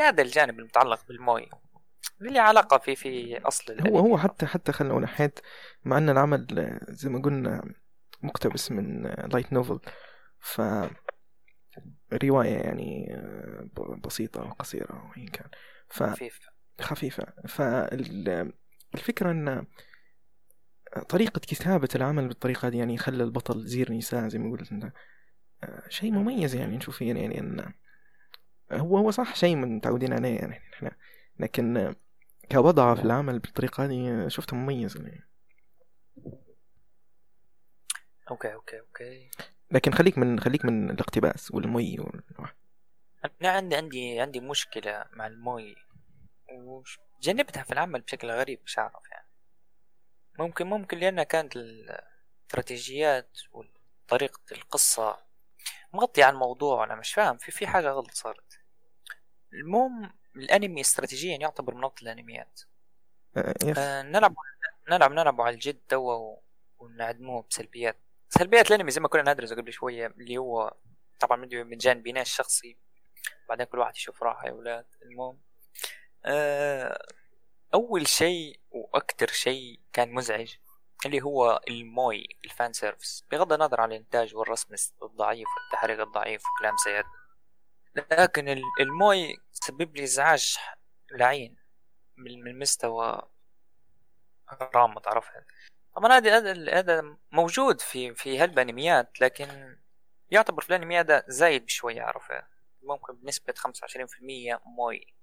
هذا الجانب المتعلق بالمويه اللي له علاقة في في أصل هو. هو حتى حتى خلنا نحيت مع أن العمل زي ما قلنا مقتبس من لايت نوفل ف رواية يعني بسيطة وقصيرة وإن كان. خفيف فخفيفة فالفكرة أن طريقة كتابة العمل بالطريقة دي يعني خلى البطل زير نساء زي ما قلت انت آه، شيء مميز يعني نشوف يعني يعني إن هو هو صح شيء متعودين عليه يعني إحنا. لكن كوضعه في العمل بالطريقة دي شفته مميز يعني. okay okay okay. لكن خليك من خليك من الاقتباس وال moe وال... أنا عندي عندي عندي مشكلة مع ال moe وجنبتها في العمل بشكل غريب مش عارف يعني. ممكن ممكن لأنها كانت الاستراتيجيات وطريقة القصة مغطية على الموضوع أنا مش فاهم. في في حاجة غلط صارت. المهم الأنمي استراتيجيا يعتبر من أفضل الأنميات. آه، يس. آه نلعب نلعب نلعب على الجد توا ونعدموه بسلبيات. سلبيات الأنمي زي ما كنا ندرسه قبل شوية اللي هو طبعا من أنا الشخصي بعدين كل واحد يشوف راحة يا أولاد. المهم آه، أول شيء وأكثر شيء كان مزعج اللي هو ال moe ال fan service. بغض النظر عن الإنتاج والرسم الضعيف والتحريك الضعيف وكلام هذا لكن ال- ال moe سبب لي إزعاج لعين من مستوى غامض عرفت طبعا هذا هذا موجود في في هالانميات لكن يعتبر في الانمي هذا زايد بشوية عرفت؟ ممكن بنسبة خمسة وعشرين في المية moe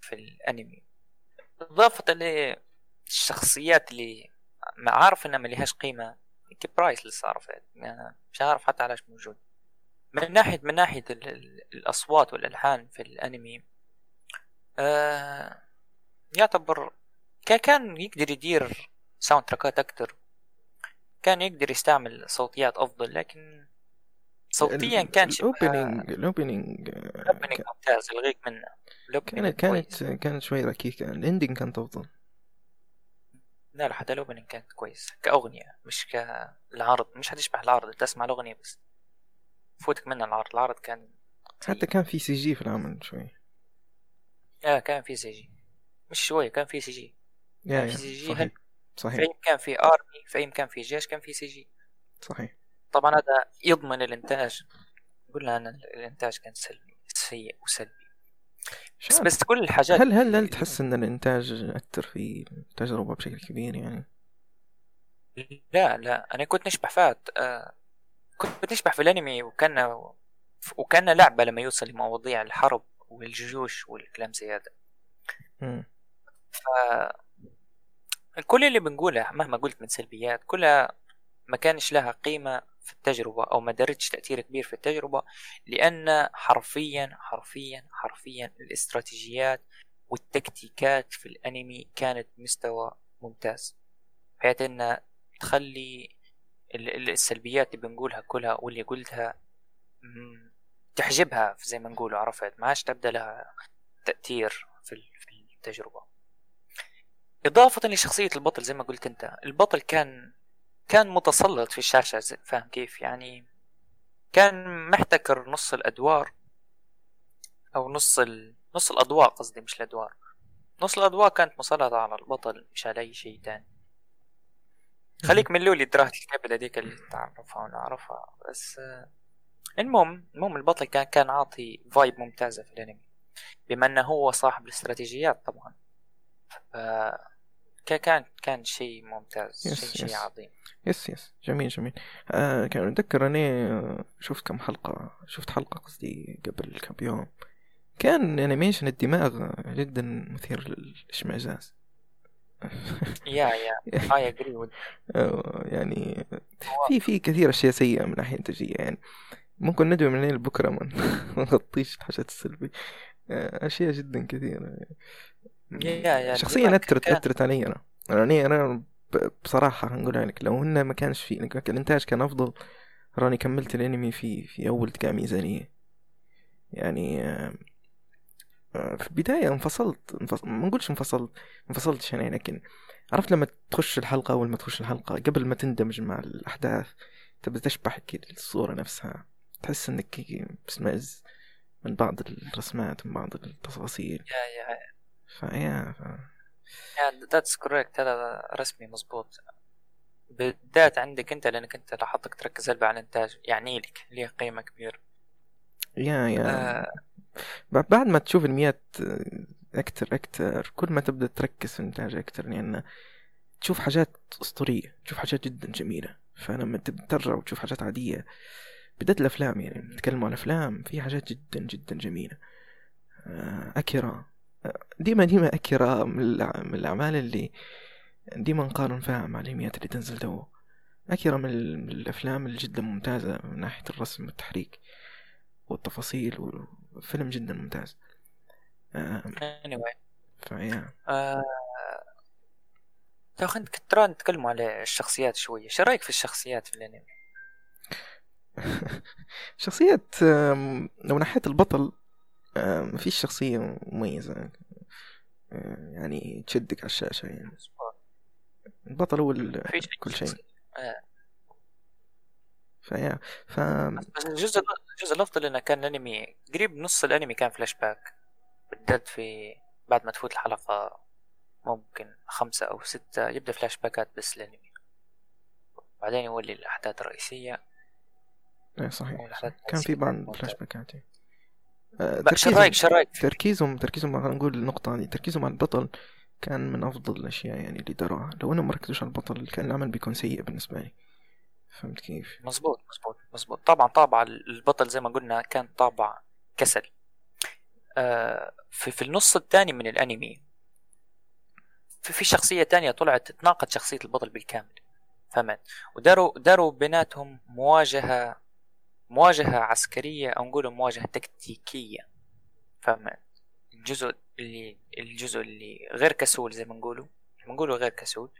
في الأنمي. اضافة للشخصيات اللي ما عارف إنها ما لهاش قيمة priceless عرفت يعني مش عارف حتى علاش موجود. من ناحية من ناحية ال- ال- الأصوات والألحان في الأنمي آه يعتبر كا- كان يقدر يدير soundtrack ات أكتر. كان يقدر يستعمل صوتيات أفضل لكن صوتيا كان شبه ال opening ال opening opening ممتاز الغيك منه كانت كانت. كانت شوي ركيكة. ال ending كانت افضل لا لا حتى ال opening كانت كويس كأغنية مش كالعرض مش هتشبه العرض تسمع الأغنية بس. فوتك من العرض العرض كان حتى كان في CG في العمل شوي. آه كان في CG. مش شوية كان في سي جي. يا كان في CG صحيح في صحيح. أي مكان في army في أي مكان في جيش كان في CG. صحيح. طبعا هذا يضمن الإنتاج قلنا أن الإنتاج كان سلبي سيء وسلبي بس. بس كل الحاجات هل هل هل تحس إن الإنتاج اثر في التجربة بشكل كبير يعني؟ لا لا أنا كنت نشبح فات آه كنت نشبح في الأنمي وكان وكان لعبة لما يوصل لمواضيع الحرب والجيوش والكلام زي هذا. ف كل اللي بنقوله مهما قلت من سلبيات كلها ما كانش لها قيمة في التجربة أو ما درتش تأثير كبير في التجربة لأن حرفيا حرفيا حرفيا الاستراتيجيات والتكتيكات في الأنمي كانت مستوى ممتاز. بحيث أن تخلي ال- ال- السلبيات اللي بنقولها كلها واللي قلتها تحجبها زي ما نقول عرفت؟ ما عادش تبدأ لها تأثير في التجربة. إضافة لشخصية البطل زي ما قلت أنت البطل كان كان متسلط في الشاشة فاهم كيف؟ يعني كان محتكر نص الأدوار أو نص ال... نص الأضواء قصدي مش الأدوار. نص الأضواء كانت مسلطة على البطل مش على أي شيء تاني. خليك من لولي دراهة الكبد هذيك اللي تعرفها ونعرفها. بس آه، المهم المهم البطل كان كان عاطي vibe ممتازة في الأنمي بما أنه هو صاحب الاستراتيجيات طبعا. ف... كا- كان كان شيء ممتاز yes، شيء شيء yes. عظيم. yes yes جميل جميل. آه كان أتذكر أني آه، شفت كم حلقة شفت حلقة قصدي قبل كم يوم. كان animation الدماغ جدا مثير للإشمئزاز. yeah yeah with آه، يعني في في كثير أشياء سيئة من ناحية إنتاجية يعني ممكن ندوي من لبكرة ما نغطيش الحاجات السلبية. آه، أشياء جدا كثيرة. يا يا شخصيا كان- أثرت علي أنا. يعني أنا ب- بصراحة هنقولها لك لو إنه ما كانش في الإنتاج كان أفضل راني كملت الأنمي في في أول دقائق ميزانية. يعني آه، آه، في البداية انفصلت انفص... ما نقولش انفصلت انفصلتش يعني لكن عرفت لما تخش الحلقة أول ما تخش الحلقة قبل ما تندمج مع الأحداث تبدأ تشبح كده الصورة نفسها. تحس إنك بسمعز من بعض الرسمات من بعض التفاصيل. yeah yeah ف yeah that's correct هذا رسمي مزبوط بالذات عندك انت لأنك انت لاحظتك تركز هلبة على الانتاج يعني لك ليه قيمة كبيرة. yeah yeah آه. بعد ما تشوف الميات أكتر أكتر كل ما تبدأ تركز في الإنتاج أكتر لأن تشوف حاجات أسطورية تشوف حاجات جدا جميلة. فلما ترجع وتشوف حاجات عادية بدأت الأفلام يعني نتكلم عن الأفلام في حاجات جدا جدا جميلة. آه، أكيرا. آه، ديما ديما أكيرا من, الأعمال اللي ديما نقارن فيها مع الأنميات اللي تنزل تو. أكيرا من, ال- من الأفلام اللي جدا ممتازة من ناحية الرسم والتحريك والتفاصيل وفيلم جدا ممتاز. آه، anyway. فيا آه تو خلينا ترى نتكلم على الشخصيات شوية. شو رأيك في الشخصيات في الأنمي؟ شخصية آم، لو ناحية البطل آم، مفيش شخصية مميزة آه، يعني تشدك على الشاشة يعني. البطل هو كل شيء. آه. ف yeah ف بس الجزء الجزء الأفضل إنه كان الانمي قريب نص الأنمي كان فلاش باك. بالذات في بعد ما تفوت الحلقة ممكن خمسة أو ستة يبدأ فلاش باكات بس الأنمي. بعدين يولي الأحداث الرئيسية. إيه صحيح كان في بعض. فلاش باكات إيه. شو تركيزهم- رايك شو رايك تركيزهم تركيزهم خلينا نقول النقطة هذه تركيزهم على البطل كان من أفضل الأشياء يعني اللي داروها لو إنهم مركزوش على البطل كان العمل بيكون سيء بالنسبة لي. فهمت كيف؟ مزبوط مزبوط مزبوط طبعا طابع البطل زي ما قلنا كان طابع كسل. آه في, في النص الثاني من الأنمي في, في شخصية تانية طلعت تناقض شخصية البطل بالكامل. فهمت؟ وداروا داروا بيناتهم مواجهة مواجهة عسكرية أو نقول مواجهة تكتيكية. فهمت الجزء اللي الجزء اللي غير كسول زي ما نقولوا بنقولوا غير كسول.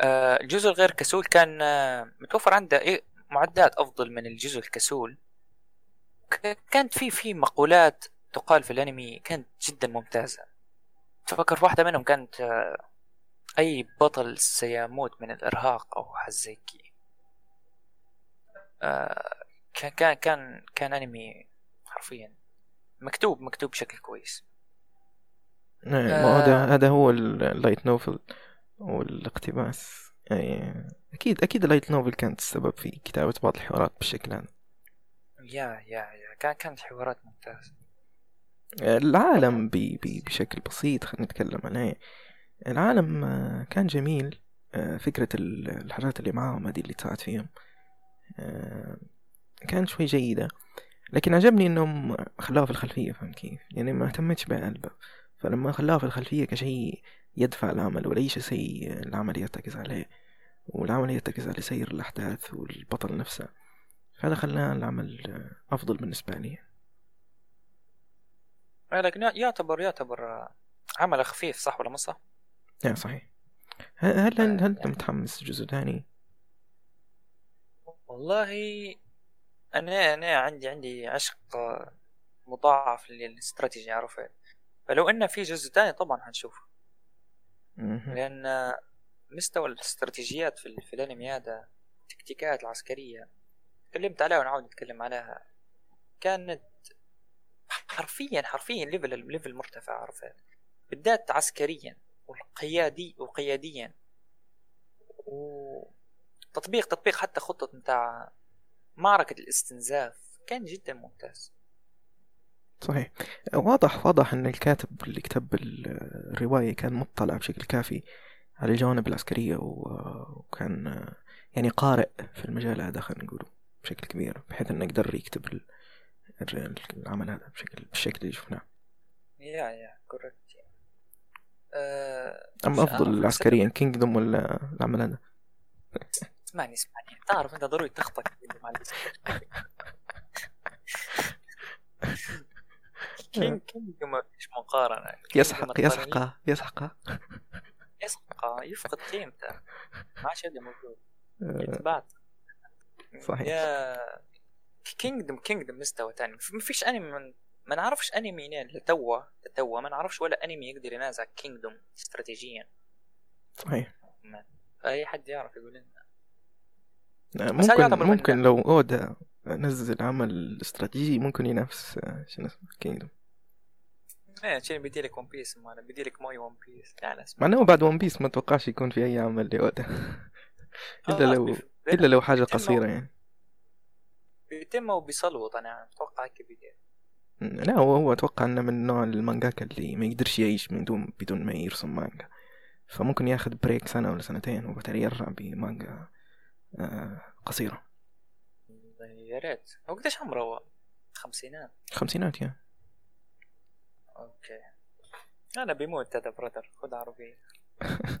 آه، الجزء الغير كسول كان آه، متوفر عنده إيه معدات أفضل من الجزء الكسول. كانت في في مقولات تقال في الأنمي كانت جدا ممتازة. تفكر في واحدة منهم كانت آه، أي بطل سيموت من الإرهاق أو حاجة زي كان كان كان كان أنمي حرفيا. مكتوب مكتوب بشكل كويس. إيه، ما هذا آه. هذا هو ال light novel والاقتباس. يعني أكيد أكيد ال light novel كانت السبب في كتابة بعض الحوارات بالشكل هذا yeah yeah yeah. كان كانت حوارات ممتازة. العالم بي بي بشكل بسيط خلينا نتكلم عليه. العالم آه، كان جميل. آه، فكرة ال- الحاجات اللي معاهم هذه اللي طلعت فيهم. آه، كانت شوي جيدة لكن عجبني إنهم خلوها في الخلفية فهمت كيف يعني ما اهتمتش بقلبه فلما خلاها في الخلفية كشيء يدفع العمل وليس شيء العمل يرتكز عليه والعمل يرتكز على سير الأحداث والبطل نفسه فهذا خلى العمل أفضل بالنسبة لي آه، لكن يعتبر يعتبر آه، عمل خفيف صح ولا مو صح؟ يا صحيح هل هل, هل, هل أنت آه. متحمس جزء ثاني؟ والله أنا أنا عندي عندي عشق آه، مضاعف للاستراتيجي عرفت؟ فلو إن في جزء ثاني طبعا حنشوفه. لأن مستوى الاستراتيجيات في, في الأنمي هذا التكتيكات العسكرية تكلمت عليها ونعاود نتكلم عليها كانت حرفيا حرفيا level level مرتفع عرفت؟ بالذات عسكريا والقيادي وقياديا وتطبيق تطبيق حتى خطة متاع معركة الاستنزاف كان جدا ممتاز. صحيح. واضح واضح إن الكاتب اللي كتب ال- الرواية كان مطلع بشكل كافي على الجوانب العسكرية وكان يعني قارئ في المجال هذا خلينا نقوله بشكل كبير بحيث إنه يقدر يكتب العمل هذا بشكل بالشكل اللي شفناه. yeah yeah correct مش أفضل عارف، عسكريا Kingdom ولا العمل هذا؟ اسمعني اسمعني. تعرف أنت ضروري تخطك مع. King King ما فيش مقارنة. يسحق يسحق يسحق. يسحق يفقد قيمته ما عادش موجود. آه، يتبعت صحيح. يا Kingdom Kingdom مستوى تاني. ما فيش أنمي من ما نعرفش أنمي لتوا لتوا. ما نعرفش ولا أنمي يقدر ينازع Kingdom استراتيجيا. صحيح. فاي حد يعرف يقول لنا ممكن يعتبر من- ممكن لو اودا نزل عمل استراتيجي ممكن ينافس آه، شنو اسمه Kingdom إيه شنو بدي لك One Piece ما بدي لك موي One Piece اسمع. مع إنه بعد One Piece ما اتوقعش يكون في أي عمل لأودا. إلا لو إلا لو حاجة قصيرة يعني. بيتم وبيصلوط أنا أتوقع هيك بدي لا هو هو أتوقع إنه من نوع المانجاكا اللي ما يقدرش يعيش من دون بدون ما يرسم مانجا فممكن ياخذ break سنة ولا سنتين وبعدين يرجع بمانجا قصيرة. يا ريت هو قديش عمره هو؟ خمسينات. خمسينات يا. okay. أنا بيموت هذا brother خذ عربية.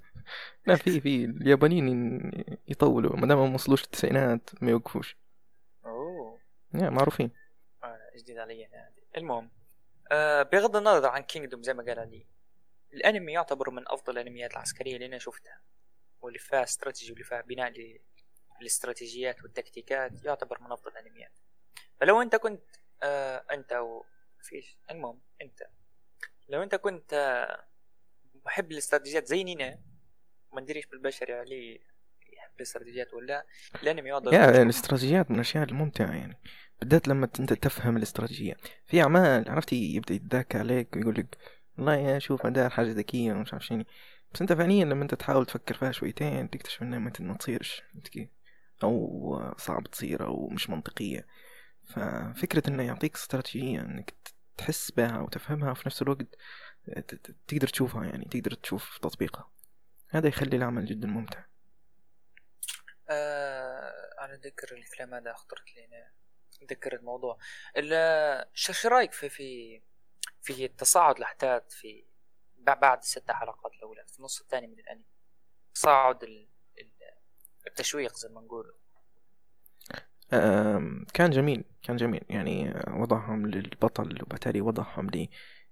لا في في. اليابانيين يطولوا. ما دام ما وصلوش التسعينات ما يوقفوش. أوه. يا معروفين. آه جديد علي هذه المهم آه بغض النظر عن كينجدوم زي ما قال علي الأنمي يعتبر من أفضل الأنميات العسكرية اللي أنا شفتها واللي فيها استراتيجي واللي فيها بناء للاستراتيجيات والتكتيكات يعتبر من افضل الأنميات. فلو أنت كنت آه أنت أو فيش المهم أنت. لو أنت كنت آه محب الاستراتيجيات زي نينا ما ندريش بالبشري عليه يحب الاستراتيجيات ولا الأنمي يعتبر يا الاستراتيجيات من الأشياء الممتعة يعني بالذات لما أنت تفهم الاستراتيجية. في أعمال عرفتي يبدأ يتذاكى عليك ويقول لك والله يا شوف داير حاجة ذكية ومش عارف شنو. بس أنت فعليا لما أنت تحاول تفكر فيها شويتين تكتشف إنها ما تصيرش. كيف؟ أو صعب تصير أو مش منطقية. ففكرة إنه يعطيك استراتيجية إنك تحس بها وتفهمها وفي نفس الوقت تقدر تشوفها يعني تقدر تشوف تطبيقها. هذا يخلي العمل جدا ممتع. آه على ذكر الكلام هذا خطرت لي أنا. ذكر الموضوع. ال- شو رأيك في في في تصاعد الأحداث في بع- بعد الست حلقات الأولى في النص الثاني من الأنمي؟ تصاعد التشويق زي ما نقول. كان جميل كان جميل. يعني آه، وضعهم للبطل وبالتالي وضعهم ل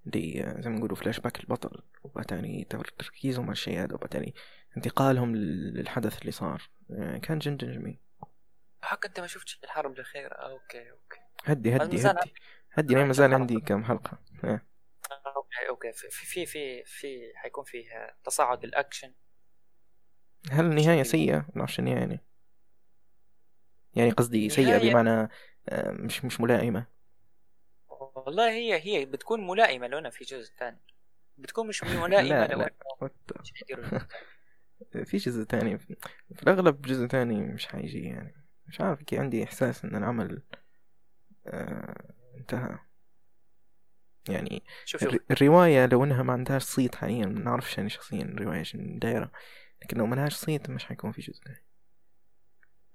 ل- آه، زي ما نقولوا فلاش باك البطل وبالتالي تركيزهم على الشيء هذا وبالتالي انتقالهم لل- للحدث اللي صار. آه، كان جدا جميل. حق أنت ما شفتش الحرب الأخيرة؟ okay okay. هدي هدي هدي. هدي ما زال عندي كم حلقة. آه. okay okay. في في في في حيكون فيه تصاعد الأكشن. هل النهاية سيئة؟ ما أعرفش النهاية يعني. يعني قصدي سيئة نهاية- بمعنى آه، مش مش ملائمة. والله هي هي بتكون ملائمة لو أنا في جزء ثاني بتكون مش ملائمة لا لو لا. في جزء تاني. في الأغلب جزء تاني مش حيجي يعني. مش عارف كي عندي إحساس إن العمل آه انتهى. يعني شوف شوف. الر- الرواية لو إنها ما عندهاش صيت حاليا ما نعرفش يعني شخصيا الرواية شنو دايرة. لكن لو ما لهاش صيت مش حيكون في جزء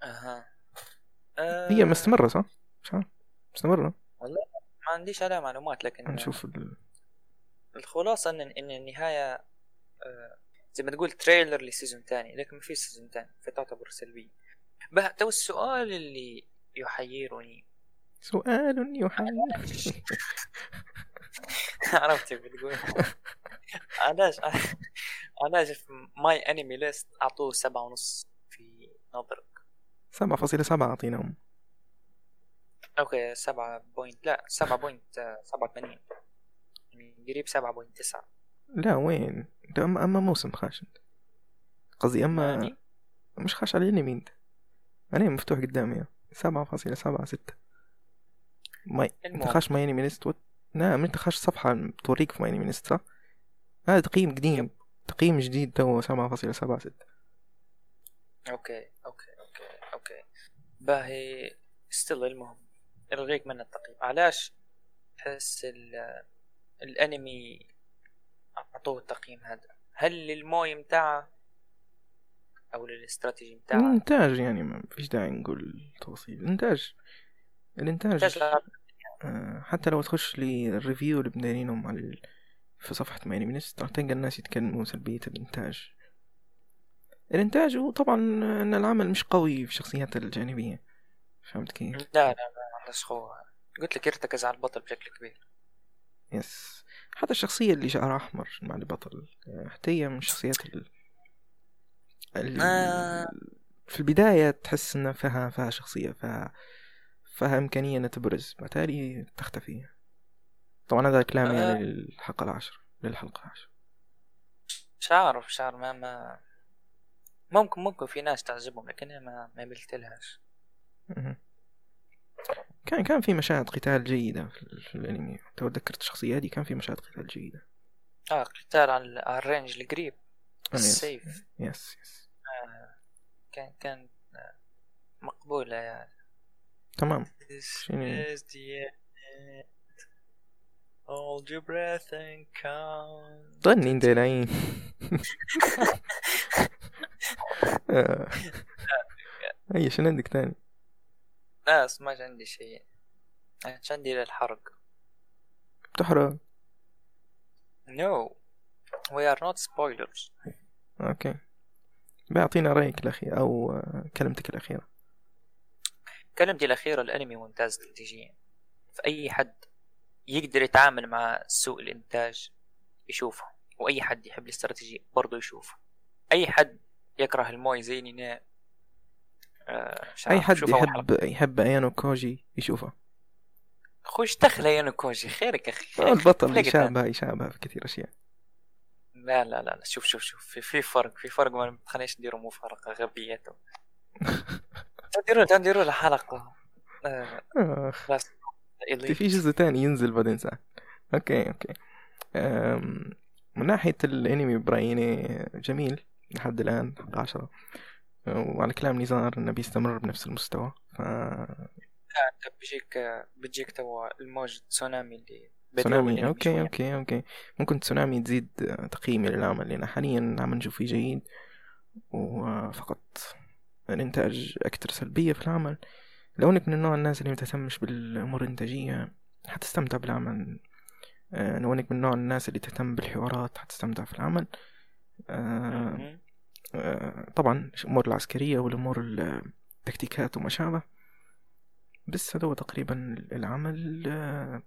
أها. هي آه، مستمرة صح؟ مش عارف مستمرة ما عنديش عليها معلومات لكن نشوف ال... الخلاصة إن إن النهاية آه، زي ما تقول trailer ل season تاني لكن ما في season تاني فتعتبر سلبية. بقى تو السؤال اللي يحيرني. سؤال يحير عرفت كيف بتقول علاش؟ علاش في MyAnimeList أعطوه سبعة ونص في نظرك. سبعة فاصلة سبعة أعطيناهم. okay سبعة point لا سبعة point آه، سبعة وثمانين يعني قريب سبعة point تسعة. لا وين؟ ده أما, أما موسم خاش انت قصدي أما يعني؟ مش خاش على الانمي أنت. أنا مفتوح قدامي. سبعة فاصلة سبعة ستة. ما أنت. خاش MyAnimeList what نعم أنت خاش صفحة توريك في MyAnimeList صح؟ هذا تقييم قديم. تقييم جديد تو سبعة فاصلة سبعة ستة. okay okay okay okay. باهي still المهم. الغيك من التقييم. علاش تحس ال- الأنمي أعطوه التقييم هذا؟ هل للموي متاعه أو للاستراتيجي متاعه؟ الانتاج يعني ما فيش داعي نقول تفاصيل الإنتاج. الانتاج آه، حتى لو تخش لل review اللي بدايرينهم على ال... في صفحة MyAnimeList راح تلقى الناس يتكلموا سلبية الإنتاج. الإنتاج هو طبعا إن العمل مش قوي في الشخصيات الجانبية. فهمت كيف؟ لا لا لا عندش خو قلت لك يرتكز على البطل بشكل كبير. yes. حتى الشخصية اللي شعرها أحمر مع البطل آه، حتى هي من الشخصيات ال... ال... آه. في البداية تحس إن فيها فيها شخصية فيها فيها إمكانية إنها تبرز بالتالي تختفي. طبعا هذا كلامي آه. يعني للحلقة العاشرة؟ للحلقة العاشرة. مش عارف مش عارف ما ما. ممكن ممكن في ناس تعجبهم لكن ما ما قلت لهاش. مهم. كان كان في مشاهد قتال جيدة في, ال- في الأنمي. تو تذكرت الشخصية دي كان في مشاهد قتال جيدة. آه قتال على ال range القريب آه، yes. السيف. yes yes. آه كان كان آه، مقبولة يعني. تمام. شنو؟ Hold your breath and count. انت العين آه. أي شنو عندك تاني؟ لا ما عندي شيء. عندي إلا الحرق بتحرق؟ No. We are not spoilers. أوكي. بيعطينا رأيك الأخير أو آه، كلمتك الأخيرة. كلمتي الأخيرة الأنمي ممتاز استراتيجيا فأي حد. يقدر يتعامل مع سوء الإنتاج يشوفه وأي حد يحب الاستراتيجية برضه يشوفه. أي حد يكره الموي زي نينا آه أي حد. يحب يحب أيانو كوجي يشوفه. خوش دخل يا كوجي خيرك هو البطل يشابه يشابه في كثير أشياء. لا لا لا شوف شوف شوف في, في فرق في فرق ما تخلينيش نديروا مفارقة غبيته نديروا نديروا له حلقة آه بس. في جزء تاني ينزل بعدين ساعة. okay okay. من ناحية الأنمي برايي جميل لحد الآن حق عشرة. وعلى كلام نزار إنه بيستمر بنفس المستوى ف انت بيجيك بتجيك توا الموج تسونامي اللي تسونامي شوية. okay okay. ممكن تسونامي تزيد تقييمي للعمل لأن حاليا العمل نشوف فيه جيد وفقط الإنتاج أكثر سلبية في العمل. لو إنك من النوع الناس اللي متهتمش بالأمور الإنتاجية حتستمتع بالعمل. آه، لو إنك من نوع الناس اللي تهتم بالحوارات حتستمتع في العمل. آه،. آه، طبعا الأمور العسكرية والأمور التكتيكات وما شابه بس هذا هو تقريبا العمل. آه،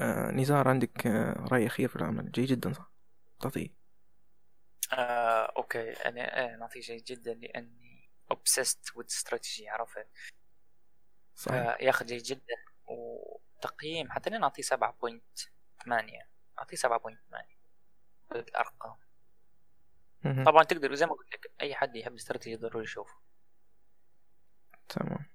آه، نزار عندك آه، رأي أخير في العمل؟ جيد جدا صح؟ تعطيه. آه، أوكي. أنا آه، نعطيه جيد جدا لأني obsessed with strategy عرفت؟ صحيح. جيد جدا. وتقييم حتى أنا نعطيه 7.8 نعطيه 7.8 بالارقام مهم. طبعا تقدر زي ما قلت لك أي حد يحب استراتيجي ضروري يشوفه. تمام.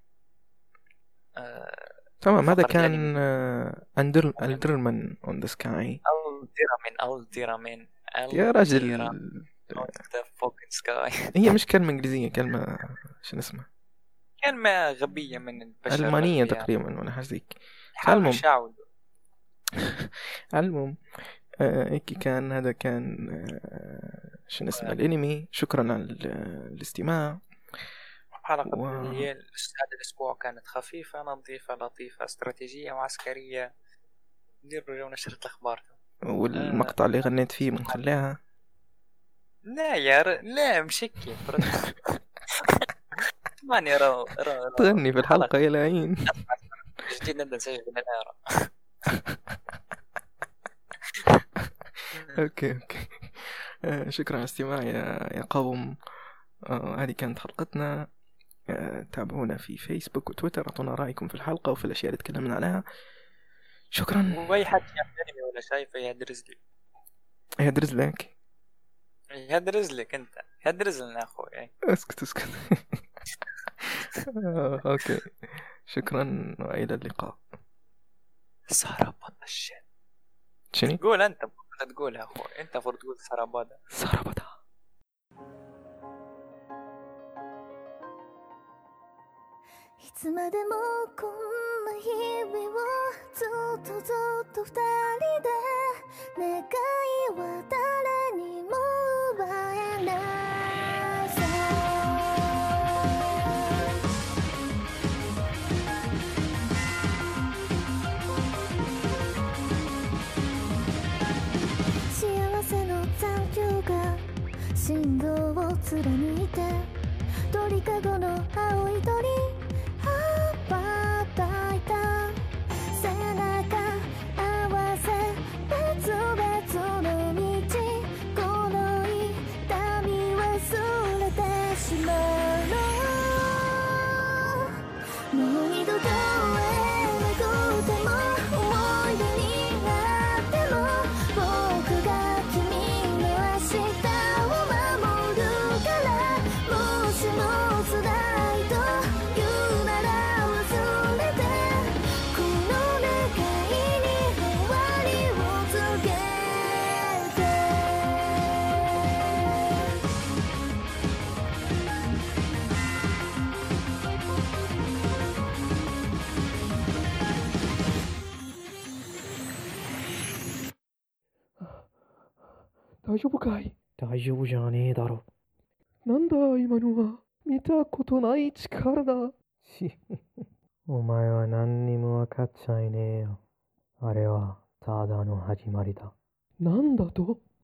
آه، تمام هذا كان الأنمي. آه، Alder Alderamin on the Sky Alderamin Alderamin يا رجل the fucking sky هي مش كلمة إنجليزية كلمة شنو اسمها؟ كلمة غبية من البشر ألمانية الأغبياء. تقريبا ولا حاجة زيك المهم. المهم آه، هيك كان هذا كان آه، شنو اسمه الأنمي. شكرا على ال- الاستماع. حلقة و- هذا الأسبوع كانت خفيفة نظيفة لطيفة استراتيجية وعسكرية. نديروا جو نشرة الأخبار. والمقطع اللي غنيت فيه بنخليها. لا يا ر... لا مشكي ماني رو رو تغني في الحلقة يا لعين جديد نبدأ نسجل من الآرة أوكي أوكي. آه، شكرا على الاستماع يا يا قوم. آه، هذه كانت حلقتنا. آه، تابعونا في فيسبوك وتويتر أعطونا رأيكم في الحلقة وفي الأشياء اللي تكلمنا عليها. شكرا. وأي حد أنمي ولا شايفه يهدرز لي. يدرز لك؟ يهدرز لك أنت. يهدرز لنا أخوي. أسكت أسكت. آه، اوكي شكرا والى اللقاء سارابادا الشيء شنو قول أنت المفروض تقولها أخوي أنت المفروض تقول سارابادا سربدا いつまでもこんな日々をずっとずっと二人で願いは誰にも奪えない 信号を貫いて鳥かごの青い鳥。大丈夫かい？大丈夫じゃねえだろ。なんだ今のは。見たことない力だ。し、お前は何にもわかっちゃいねえよ。あれはただの始まりだ。なんだと？